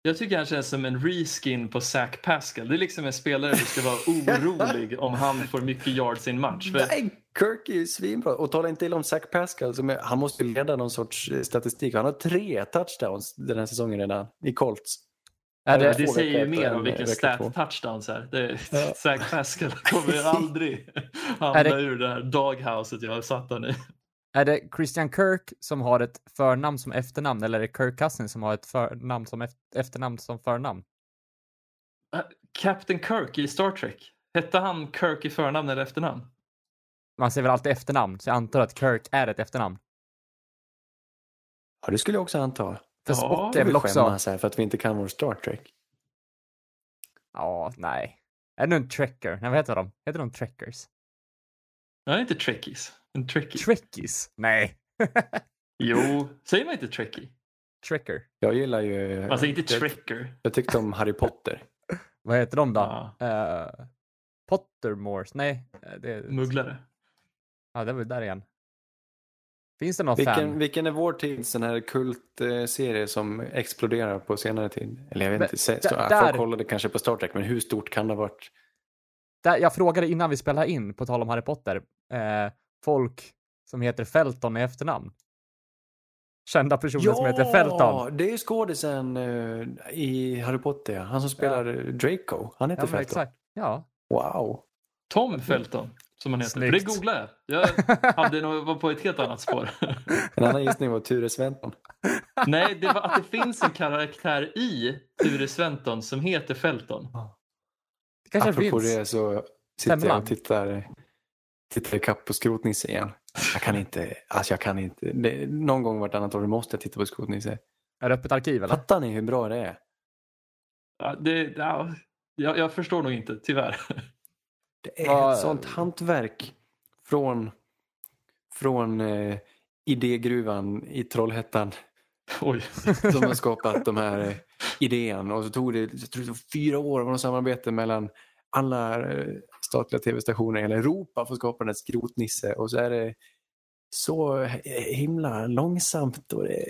Jag tycker han känns som en reskin på Zach Pascal. Det är liksom en spelare du ska vara [laughs] orolig om han får mycket yards i en match. För Nej, Kirk är ju svinbra. Och tala inte illa om Zach Pascal. Som är, han måste ju leda någon sorts eh, statistik. Han har tre touchdowns den här säsongen redan i Colts. Är det, det, säger ju mer om vilken stat touchdowns är. Det, Ja. [laughs] Zach Pascal kommer [laughs] aldrig hamna Är det- ur det här doghouset jag har satt honom i. är det Christian Kirk som har ett förnamn som efternamn eller är det Kirk Cousins som har ett förnamn som eft- efternamn som förnamn? Captain Kirk i Star Trek. Hette han Kirk i förnamn eller efternamn? Man säger väl alltid efternamn, så jag antar att Kirk är ett efternamn. Ja, det skulle jag också anta. För Ja, Spock det är väl också... skämmas här för att vi inte kan vår Star Trek. Ja, nej. Är det en trekker? Nej, vad heter de? Heter de trekkers? Nej, inte Trekkies. En Trekkie. Trekkies? Nej. [laughs] jo, säger man inte Trekkie? Trekker. Jag gillar ju... Man säger inte Trekker. jag tyckte om Harry Potter. [laughs] Vad heter de då? Ja, Uh, Pottermores? Nej. eh, Det, mugglare. ja, det var där igen. Finns det någon Vilken, fan? vilken är vår tids sån här kultserie som exploderar på senare tid? Eller jag vet Men inte, där- så, där- folk kollade kanske på Star Trek, men hur stort kan det ha varit? Där, jag frågade innan vi spelade in, på tal om Harry Potter, eh, folk som heter Felton i efternamn. Kända personer som heter Felton. det är ju skådisen eh, i Harry Potter, ja. han som spelar eh, Draco. Han heter Ja, Felton. exakt. Ja. Wow. Tom Felton, som han heter. För det googlade jag. Jag hade nog var på ett helt annat spår. [laughs] En annan gissning var Ture Sventon. Nej, det var att det finns en karaktär i Ture Sventon som heter Felton. Det kanske Apropå finns. det så sitter jag Femman. och tittar, tittar ikapp på Skrotnisse igen. Jag kan inte, alltså jag kan inte. Det, någon gång vartannat år måste jag titta på Skrotnisse. Är det öppet arkiv eller? Fattar ni hur bra det är? Ja, det, ja, jag, jag förstår nog inte, tyvärr. Det är Vad- ett sånt hantverk från, från eh, idégruvan i Trollhättan [laughs] Oj. som har skapat de här eh, idén. Och så tog det, jag tror det tog fyra år av samarbete mellan alla eh, statliga tv-stationer i hela Europa för att skapa den här skrotnisse. Och så är det så eh, himla långsamt och det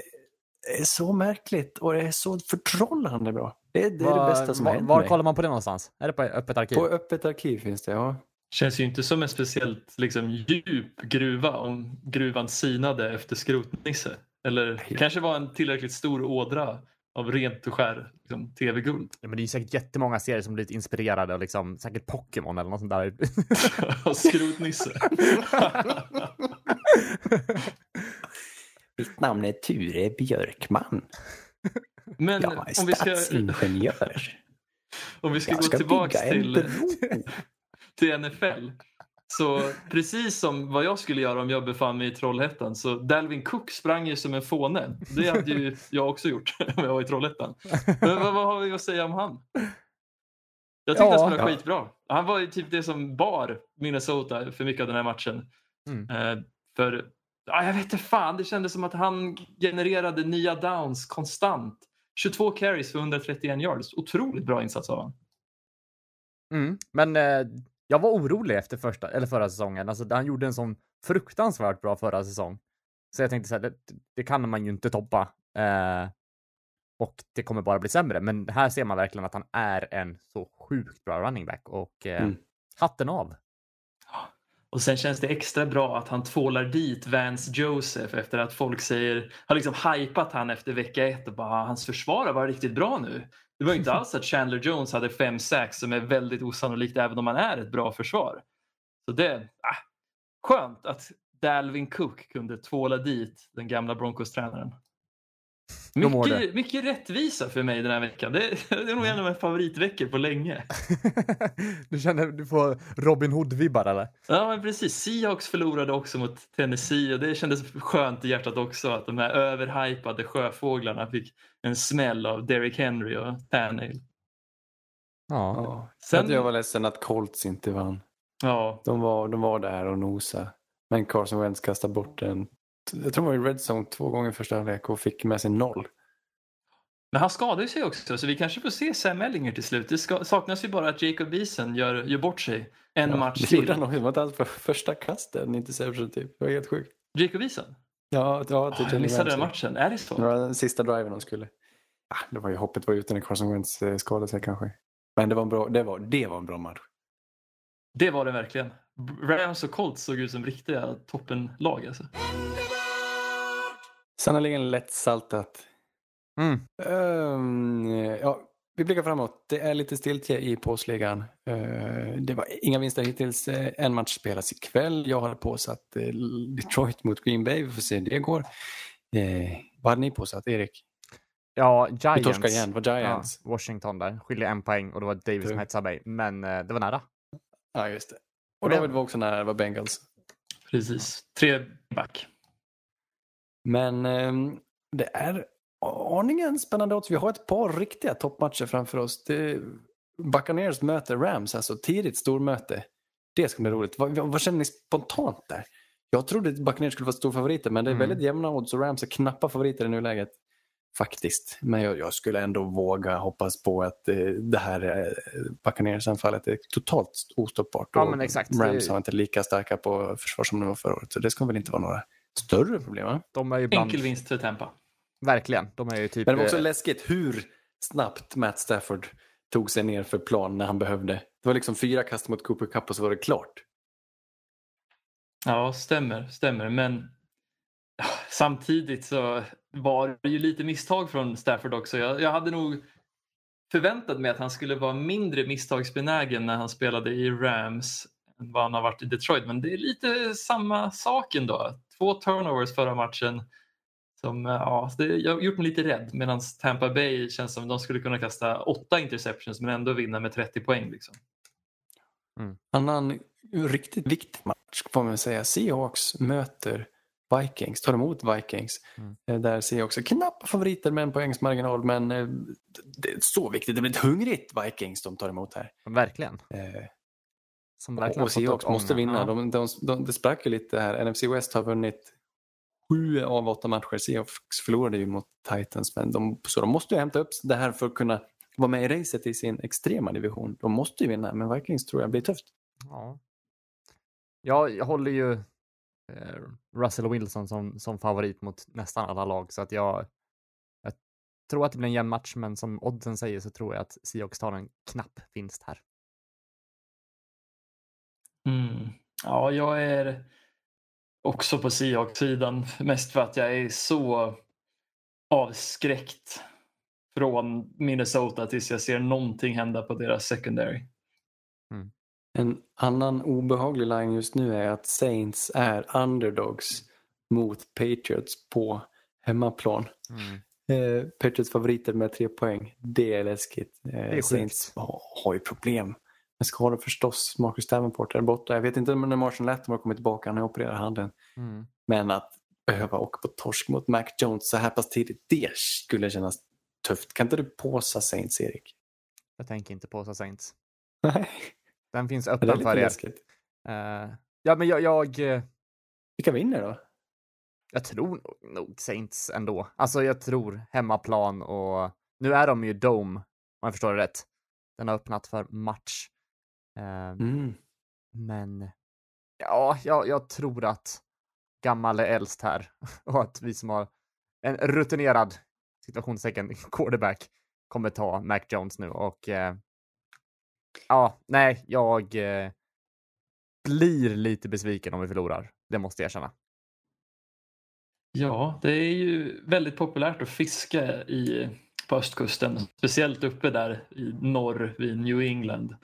är så märkligt och det är så förtrollande bra. Det, det är Var- det bästa som har var, hänt var mig. kollar man på det någonstans? Är det på öppet arkiv? På öppet arkiv finns det, ja. Känns ju inte som en speciellt liksom, djup gruva om gruvan sinade efter skrotnisse. Eller det kanske var en tillräckligt stor ådra av rent och skär liksom, tv-guld. Ja, men det är ju säkert jättemånga serier som blivit inspirerade och liksom säkert Pokémon eller något sånt där. [laughs] Av skrotnisse. [laughs] Mitt namn är Ture Björkman. [laughs] Men Jag är om vi ska, stadsingenjör. om vi ska Jag gå ska bygga en till, till NFL. Så precis som vad jag skulle göra om jag befann mig i Trollhättan så Dalvin Cook sprang ju som en fåne. Det hade ju jag också gjort [laughs] om jag var i Trollhättan. Men vad, vad har vi att säga om han? Jag tyckte Ja. han spelade Ja. skitbra. Han var ju typ det som bar Minnesota för mycket av den här matchen. Mm. Eh, för ja, jag vet inte fan, det kändes som att han genererade nya downs konstant. 22 carries för 131 yards. Otroligt bra insats av honom. Mm. Men eh, jag var orolig efter första, eller förra säsongen. Alltså, han gjorde en sån fruktansvärt bra förra säsong. Så jag tänkte så här, det, det kan man ju inte toppa. Eh, och det kommer bara bli sämre. Men här ser man verkligen att han är en så sjukt bra running back och eh, Mm. hatten av. Och sen känns det extra bra att han tvålar dit Vance Joseph efter att folk säger, har liksom hypat han efter vecka ett och bara "Ah, hans försvar var riktigt bra nu. Det var ju inte [laughs] alls att Chandler Jones hade fem sacks som är väldigt osannolikt även om han är ett bra försvar. Så det, ah, skönt att Dalvin Cook kunde tvåla dit den gamla Broncos-tränaren. Mycket, mycket rättvisa för mig den här veckan. Det, [laughs] det är nog en av mina favoritveckor på länge. [laughs] du känner, du får Robin Hood-vibbar eller? Ja, men precis. Seahawks förlorade också mot Tennessee och det kändes skönt i hjärtat också att de här överhypade sjöfåglarna fick en smäll av Derrick Henry och Tannehill. Ja. Ja. Sen- Sen... Jag var ledsen att Colts inte vann. Ja, De var, de var där och nosa. Men Carson Wentz kastade bort en, jag tror det var i Red Zone två gånger första halvlek och fick med sig noll. men han skadade sig också så vi kanske får se Sam Ellinger till slut. Det ska, saknas ju bara att Jacob Eason gör, gör bort sig en Ja, match det gjorde till. han inte alls på första kastet, en interception typ. Det var helt sjukt. Jacob Eason? Ja, ja Oh, till jag missade den matchen. Är det så? Det var den sista driven de skulle. Ah, det var ju hoppet var ute när Carson Wentz skadade sig kanske. Men det var en bra, det var, det var en bra match. Det var det verkligen. Rams och Colts såg ut som riktiga toppenlag alltså. Sannerligen lättsaltat. Mm. Ehm, ja, vi blickar framåt. Det är lite stiltje i påsligan. Uh, det var inga vinster hittills. Eh, en match spelas ikväll. Jag har påsatt eh, Detroit mot Green Bay. Vi får se hur det går. Eh, vad hade ni påsatt, Erik? Ja, Vi Giants. torskade igen. Var Ja, Giants? Washington där. Skiljer en poäng och det var Davis som hetsade mig. Men eh, det var nära. Ja, just det. Och Det- David var också nära. Det var Bengals. Precis. Tre back. Men ehm, det är aningen spännande odds. Vi har ett par riktiga toppmatcher framför oss. Det, Buccaneers möter Rams, alltså tidigt stormöte. Det ska bli roligt. Vad, vad, känner ni spontant där? Jag trodde att Buccaneers skulle vara storfavoriter, men det är Mm. väldigt jämna odds och Rams är knappa favoriter i nuläget. Faktiskt. Men jag, jag skulle ändå våga hoppas på att eh, det här eh, Buccaneers-anfallet är totalt ostoppbart. Ja, Och men exakt. Rams har inte lika starka på försvar som de var förra året. Så det ska väl inte vara några större problem. Va? De är ju bland... Enkel vinst för Tampa. Verkligen. De är ju typ... Men det var också eh, läskigt hur snabbt Matt Stafford tog sig ner för plan när han behövde. Det var liksom fyra kast mot Cooper Cup och så var det klart. Ja, stämmer, stämmer. Men samtidigt så var det ju lite misstag från Stafford också. Jag, jag hade nog förväntat mig att han skulle vara mindre misstagsbenägen när han spelade i Rams än vad han har varit i Detroit. Men det är lite samma sak ändå. Två turnovers förra matchen. Som, ja, det jag har gjort mig lite rädd medan Tampa Bay känns som de skulle kunna kasta åtta interceptions men ändå vinna med 30 poäng. Liksom. Annan riktigt viktig match får man säga. Seahawks möter Vikings, tar emot Vikings. Mm. Eh, Där Seahawks är knappa favoriter med en poängsmarginal men eh, det är så viktigt. Det blir ett hungrigt Vikings de tar emot här. Verkligen. Eh, Som verkligen och Seahawks måste vinna. Ja. De, de, de, det sprack ju lite här. NFC West har vunnit sju av åtta matcher. Seahawks förlorade ju mot Titans. Men de, så de måste ju hämta upp det här för att kunna vara med i racet i sin extrema division. De måste ju vinna, men Vikings tror jag blir tufft. Ja. Ja, jag håller ju eh, Russell Wilson som, som favorit mot nästan alla lag, så att jag, jag tror att det blir en jämn match, men som oddsen säger så tror jag att Seahawks tar en knapp vinst här. Mm. Ja, jag är också på Seahawks-sidan. Mest för att jag är så avskräckt från Minnesota tills jag ser någonting hända på deras secondary. En annan obehaglig line just nu är att Saints är underdogs mot Patriots på hemmaplan. Mm. Eh, Patriots favoriter med tre poäng. Det är läskigt. Eh, är sjukt. Saints har, har ju problem. Men ska ha förstås Marcus Davenport där borta. Jag vet inte när Marshall Latimore kommer tillbaka. Han har opererat handen. Mm. Men att behöva åka på torsk mot Mac Jones så här pass tidigt. Det skulle kännas tufft. Kan inte du påsa Saints, Erik? Jag tänker inte på så Saints. Nej, Den finns är öppen för er. Eh, ja, men jag, jag, eh, Vilka vinner då? jag tror nog- nog Saints ändå. Alltså jag tror hemmaplan och nu är de ju Dome, om jag förstår det rätt. Den har öppnat för match. Eh, Mm. Men ja, jag, jag tror att gammal är äldst här [laughs] och att vi som har en rutinerad situationstecken [laughs] quarterback kommer ta Mac Jones nu och eh, ja, nej, jag eh, blir lite besviken om vi förlorar. Det måste jag erkänna. Ja, det är ju väldigt populärt att fiska i, på östkusten. Speciellt uppe där i norr vid New England.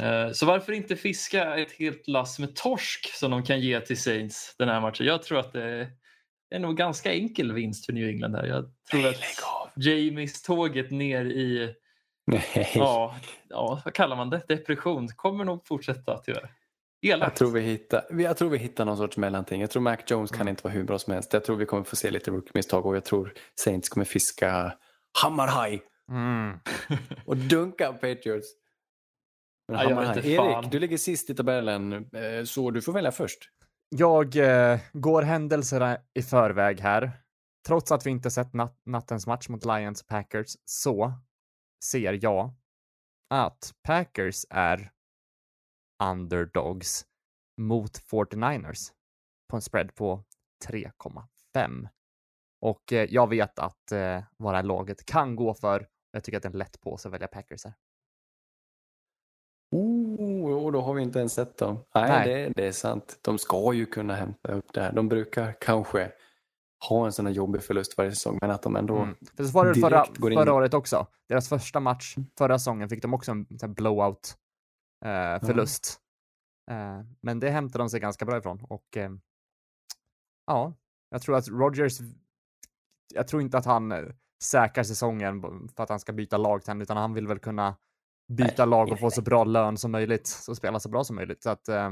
Eh, Så varför inte fiska ett helt lass med torsk som de kan ge till Saints den här matchen? Jag tror att det är nog ganska enkel vinst för New England här. Jag tror Nej, att. Jamies tåget ner i, Nej. ja, ja, vad kallar man det? Depression kommer nog fortsätta tyvärr. Elakt. Jag tror, vi hittar, jag tror vi hittar någon sorts mellanting. Jag tror Mac Jones kan Mm. inte vara hur bra som helst. Jag tror vi kommer få se lite rookie-misstag och jag tror Saints kommer fiska hammarhaj Mm. och dunka Patriots. Ja. Erik, du ligger sist i tabellen eh, så du får välja först. Jag eh, går händelserna i förväg här. Trots att vi inte sett nat- nattens match mot Lions Packers så ser jag att Packers är underdogs mot 49ers på en spread på 3,5. Och eh, jag vet att eh, vad det här laget kan gå för. Jag tycker att det är en lätt på att välja Packers här. Och då har vi inte ens sett dem. Nej, Nej. Det, det är sant. De ska ju kunna hämta upp det här. De brukar kanske ha en sån här jobbig förlust varje säsong, men att de ändå... Mm. För så var det förra, går in förra året också. Deras första match förra säsongen fick de också en sån här blowout eh, förlust. Eh, men det hämtade de sig ganska bra ifrån och eh, ja, jag tror att Rogers. Jag tror inte att han eh, säkrar säsongen för att han ska byta lag utan han vill väl kunna byta lag och få så bra lön som möjligt, så spela så bra som möjligt. Så att eh,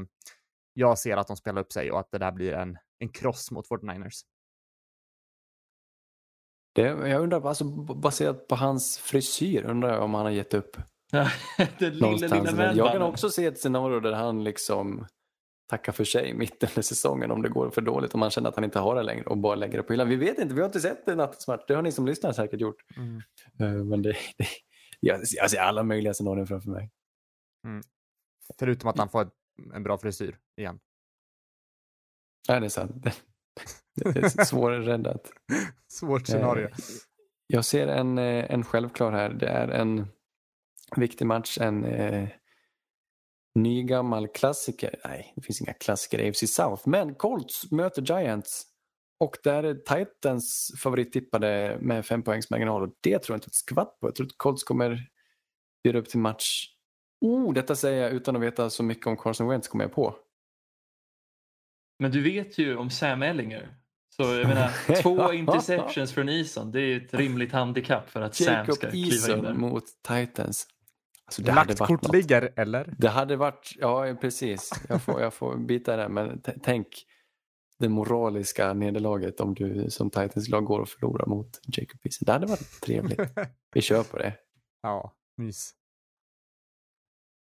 jag ser att de spelar upp sig och att det där blir en, en kross mot 49ers. Det, jag undrar, alltså, baserat på hans frisyr, undrar jag om han har gett upp. [laughs] Den lilla, någonstans. lilla jag kan också se ett scenario där han liksom tackar för sig mitt under säsongen om det går för dåligt och man känner att han inte har det längre och bara lägger det på hyllan. Vi vet inte, vi har inte sett det nattens match. Det har ni som lyssnar säkert gjort. Eh, Men det, [laughs] det, jag, jag ser alla möjliga scenarion framför mig. Förutom att han får ett, en bra frisyr igen. Ja, det är sant. [laughs] Det, är svårräddat. [laughs] Svårt scenario. Eh, Jag ser en, eh, en självklar här. Det är en viktig match. En eh, ny gammal klassiker. Nej, det finns inga klassiker i AFC South. Men Colts möter Giants. Och där är Titans favorittippade med fem poängs marginal. Och det tror jag inte ett skvatt på. Jag tror att Colts kommer bjuda upp till match. Oh, detta säger jag utan att veta så mycket om Carson Wentz kommer jag på. Men du vet ju om Sam Ellinger. Så jag menar, [laughs] två interceptions från Eason, det är ett rimligt handikapp för att Sam Jacob ska kliva in där. Eason mot Titans. Alltså, det hade Lagt varit kort ligger, eller? Det hade varit, ja precis, jag får, jag får bita där men tänk det moraliska nederlaget om du som Titans-lag går och förlorar mot Jacob Eason. Det hade varit trevligt. [laughs] Vi kör på det. ja, mys.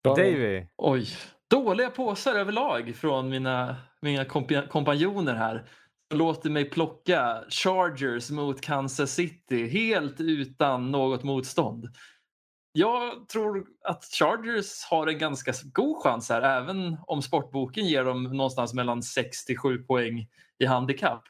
Bra. Davy. Oj, dåliga påsar överlag från mina, mina kompa- kompanjoner här. Låter mig plocka Chargers mot Kansas City helt utan något motstånd. Jag tror att Chargers har en ganska god chans här även om sportboken ger dem någonstans mellan 6 till 7 poäng i handikapp.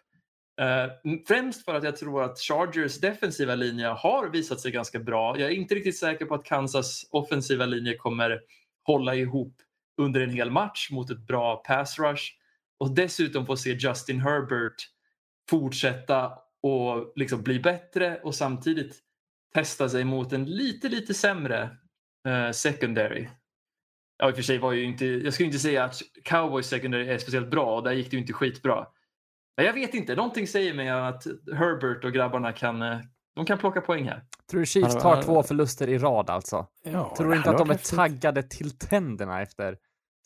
Eh, främst för att jag tror att Chargers defensiva linje har visat sig ganska bra. Jag är inte riktigt säker på att Kansas offensiva linje kommer hålla ihop under en hel match mot ett bra pass rush och dessutom få se Justin Herbert fortsätta och liksom bli bättre och samtidigt testa sig mot en lite, lite sämre eh, secondary. Ja, i och för sig var ju inte, jag skulle inte säga att Cowboys secondary är speciellt bra och där gick det ju inte skitbra. Men jag vet inte, någonting säger mig att Herbert och grabbarna kan, eh, de kan plocka poäng här. Tror du Chiefs tar två förluster i rad alltså? Ja, Tror du inte att de är taggade till tänderna efter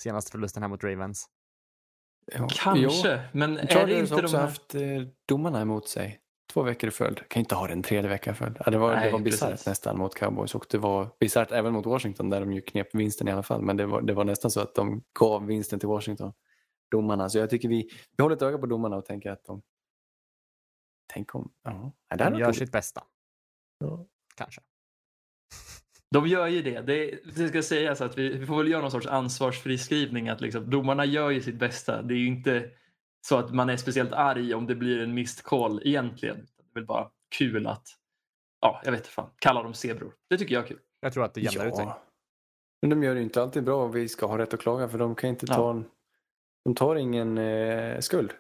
senaste förlusten här mot Ravens? Ja, Kanske, men Jo. är det inte har de också här... haft eh, domarna emot sig. Två veckor i följd. Kan inte ha den tredje veckan i följd. Ja, det var, det var bisarrt nästan mot cowboys och det var bisarrt även mot Washington där de ju knep vinsten i alla fall. Men det var, det var nästan så att de gav vinsten till Washington. Domarna. Så jag tycker vi, vi håller ett öga på domarna och tänker att de... Tänk om... Ja, det De gör sitt bästa. Ja. Kanske. De gör ju det. Det, det ska sägas att vi, vi får väl göra någon sorts ansvarsfriskrivning att liksom, domarna gör ju sitt bästa. Det är ju inte så att man är speciellt arg om det blir en missed call egentligen. Det är väl bara kul att, ja, jag vet inte fan, kalla dem zebror. Det tycker jag är kul. Jag tror att det jämnar ut sig. Ja. Men de gör det ju inte alltid bra och vi ska ha rätt att klaga för de kan inte ta Ja. en, De tar ingen eh, skuld.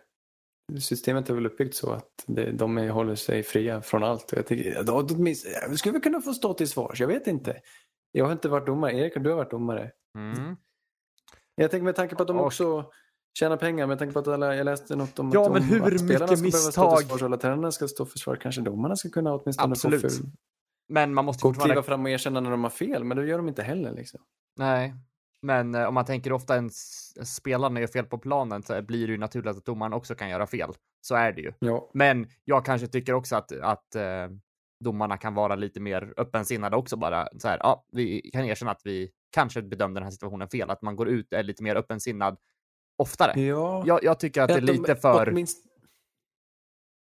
Systemet är väl uppbyggt så att det, de är, håller sig fria från allt. Jag tycker, då, då, minst- skulle vi kunna få stå till svars? Jag vet inte. Jag har inte varit domare. Erik, du har varit domare. Mm. Jag tänker med tanke på att de Och- också tjänar pengar, med tanke på att alla, jag läste något om Ja, att, men hur att spelarna ska behöva stå till misstag- svars och alla tränarna ska stå för svar. Kanske domarna ska kunna åtminstone Absolut. få för, Men man måste och kliva fortfarande... fram och erkänna när de har fel, men det gör de inte heller. Liksom. Nej. Men eh, om man tänker ofta en spelarna gör fel på planen så blir det ju naturligt att domaren också kan göra fel. Så är det ju. Ja, Men jag kanske tycker också att, att eh, domarna kan vara lite mer öppensinnade också bara. Så här, ja, vi kan erkänna att vi kanske bedömde den här situationen fel. Att man går ut är lite mer öppensinnad oftare. ja. Jag, jag tycker att det är lite för...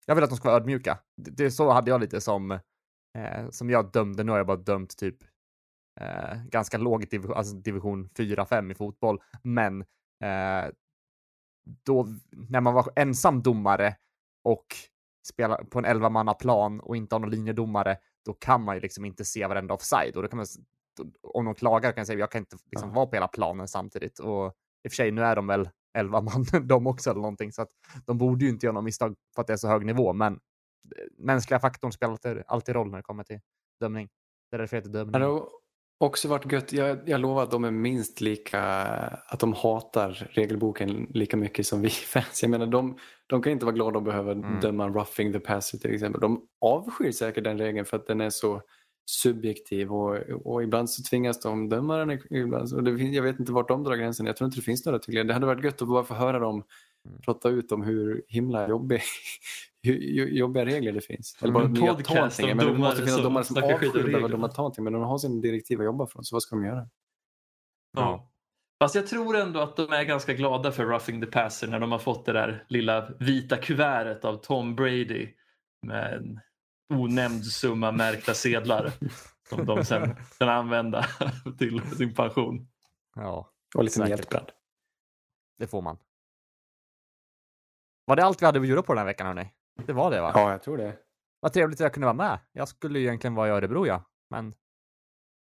Jag vill att de ska vara ödmjuka. Det, det så hade jag lite som, eh, som jag dömde. Nu har jag bara dömt typ eh, ganska låg division, alltså division 4-5 i fotboll. Men eh, då, när man var ensam domare och spelar på en 11 manna plan och inte har någon linjedomare, då kan man ju liksom inte se varenda offside. Och då kan man, om de klagar kan jag säga jag kan inte liksom vara på hela planen samtidigt. Och i och för sig, nu är de väl 11 man [laughs] de också eller någonting, så att de borde ju inte göra något misstag för att det är så hög nivå, men eh, mänskliga faktorn spelar alltid, alltid roll när det kommer till dömning. Det är därför det heter Det dömning. har också varit gött. Jag, jag lovar att de är minst lika, att de hatar regelboken lika mycket som vi [laughs] fans. Jag menar, de, de kan inte vara glada att behöva Mm. döma roughing the passer till exempel. De avskyr säkert den regeln för att den är så subjektiv och, och ibland så tvingas de döma den. Ibland, och det jag vet inte vart de drar gränsen. Jag tror inte det finns några tydliga. Det hade varit gött att bara få höra dem Mm. prata ut om hur himla jobbig, [laughs] hur jobbiga regler det finns. Eller bara En nya podcast om Det måste domare finnas domare som avskyr reglerna. döma taunting men de har sin direktiv att jobba från så vad ska de göra? Ja. Fast jag tror ändå att de är ganska glada för roughing the passer när de har fått det där lilla vita kuvertet av Tom Brady med onämnd summa märkta sedlar som de sen kan använda till sin pension. Ja, Och lite mjältbrand. det får man. Var det allt vi hade att göra på den här veckan hörni? Det var det va? Ja, jag tror det. Vad trevligt att jag kunde vara med. Jag skulle ju egentligen vara i Örebro ja, men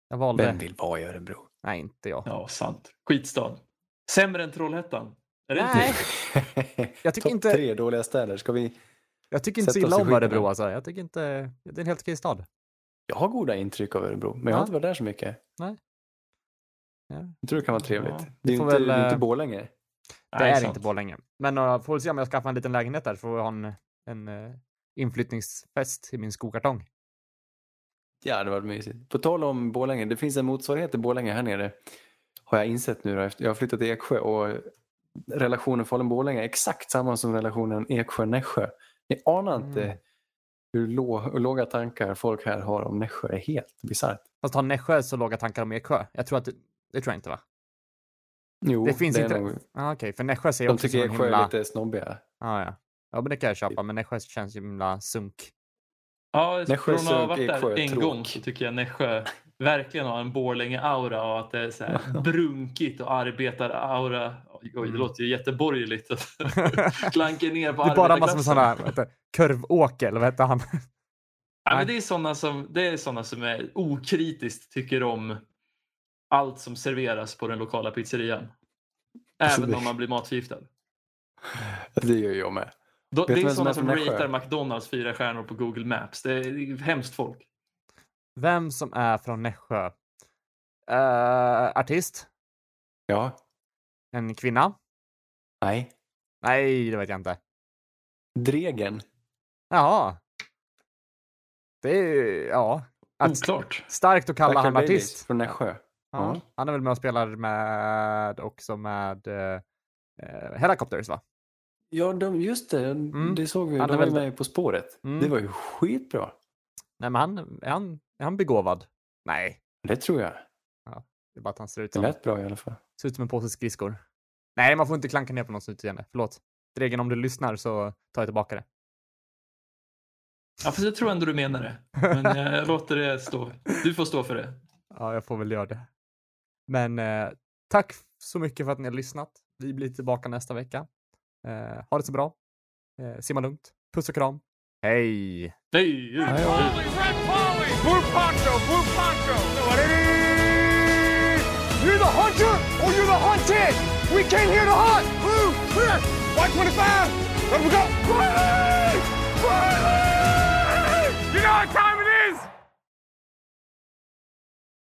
jag valde... Vem vill vara i Örebro? Nej, inte jag. Ja, sant. Skitstad. Sämre än Trollhättan. Är det Nej. inte? Jag tycker Topp inte- tre dåliga städer. Ska vi... Jag tycker inte så illa om Örebro alltså. Jag tycker inte... Det är en helt okej stad. Jag har goda intryck av Örebro, men jag har inte varit där så mycket. Ja. Jag tror det kan vara trevligt. Ja. Det är ju får inte, väl, det är inte eh, Borlänge. Det Nej, är sant. inte Borlänge. Men uh, får vi se om jag skaffar en liten lägenhet där så får vi ha en, en uh, inflyttningsfest i min skokartong. Ja, det var mysigt. På tal om Borlänge, det finns en motsvarighet till Borlänge här nere. Har jag insett nu då. Jag har flyttat till Eksjö och relationen Falun-Borlänge är exakt samma som relationen Eksjö-Nässjö. Ni anar inte Mm. hur, lå, hur låga tankar folk här har om Nässjö. Det är helt bisarrt. Fast har Nässjö så låga tankar om Eksjö? Jag tror att det, det tror jag inte va? Jo, Det finns är inte- nog- Ah, Okej, för Nässjö ser jag De också tycker Eksjö himla... är lite snobbiga. Ah, ja. ja, men det kan jag köpa. Men Nässjö känns ju himla sunk. Ja, Nässjö från att ha varit Eksjö där en tråk. gång så tycker jag Nässjö verkligen har en Borlänge-aura och att det är så här [laughs] brunkigt och arbetar-aura. Oj, det Mm. låter ju jätteborgerligt. att [laughs] Klanka ner på Det är bara massor med sådana, vad heter det? Kurv-Åke, eller vad heter han? Ja, Nej. men det är sådana som, det är såna som är okritiskt tycker om allt som serveras på den lokala pizzerian. Alltså, Även det- om man blir matförgiftad. Det gör jag med. Då, det är som sådana är som Nässjö? ratear McDonalds fyra stjärnor på Google Maps. Det är hemskt folk. Vem som är från Nässjö? Uh, artist? Ja. En kvinna? Nej. Nej, det vet jag inte. Dregen. Jaha. Det är, ja. Att, Oklart. starkt att kalla han Baileys artist. Från Nässjö. Ja. Ja. Han är väl med och spelar med också med eh, eh, Helicopters va? Ja, de, just det. Det såg vi. Han De är var väl- med På spåret. Mm. Det var ju skitbra. Nej men han, är han, är han begåvad? Nej, Det tror jag. det är bara att han ser ut Det som, lät bra i alla fall. Ser ut som en påse skridskor. Nej, man får inte klanka ner på någons utseende. Förlåt. Dregen, om du lyssnar så tar jag tillbaka det. Ja, fast jag tror ändå du menar det. Men eh, jag låter det stå. Du får stå för det. Ja, jag får väl göra det. Men eh, tack så mycket för att ni har lyssnat. Vi blir tillbaka nästa vecka. Eh, ha det så bra. Eh, simma lugnt. Puss och kram. Hej! Nej, Polly, You're the hunter or you're the hunted! We came here to hunt! Blue, clear! White 25! Let we go! Riley! Riley! You know what time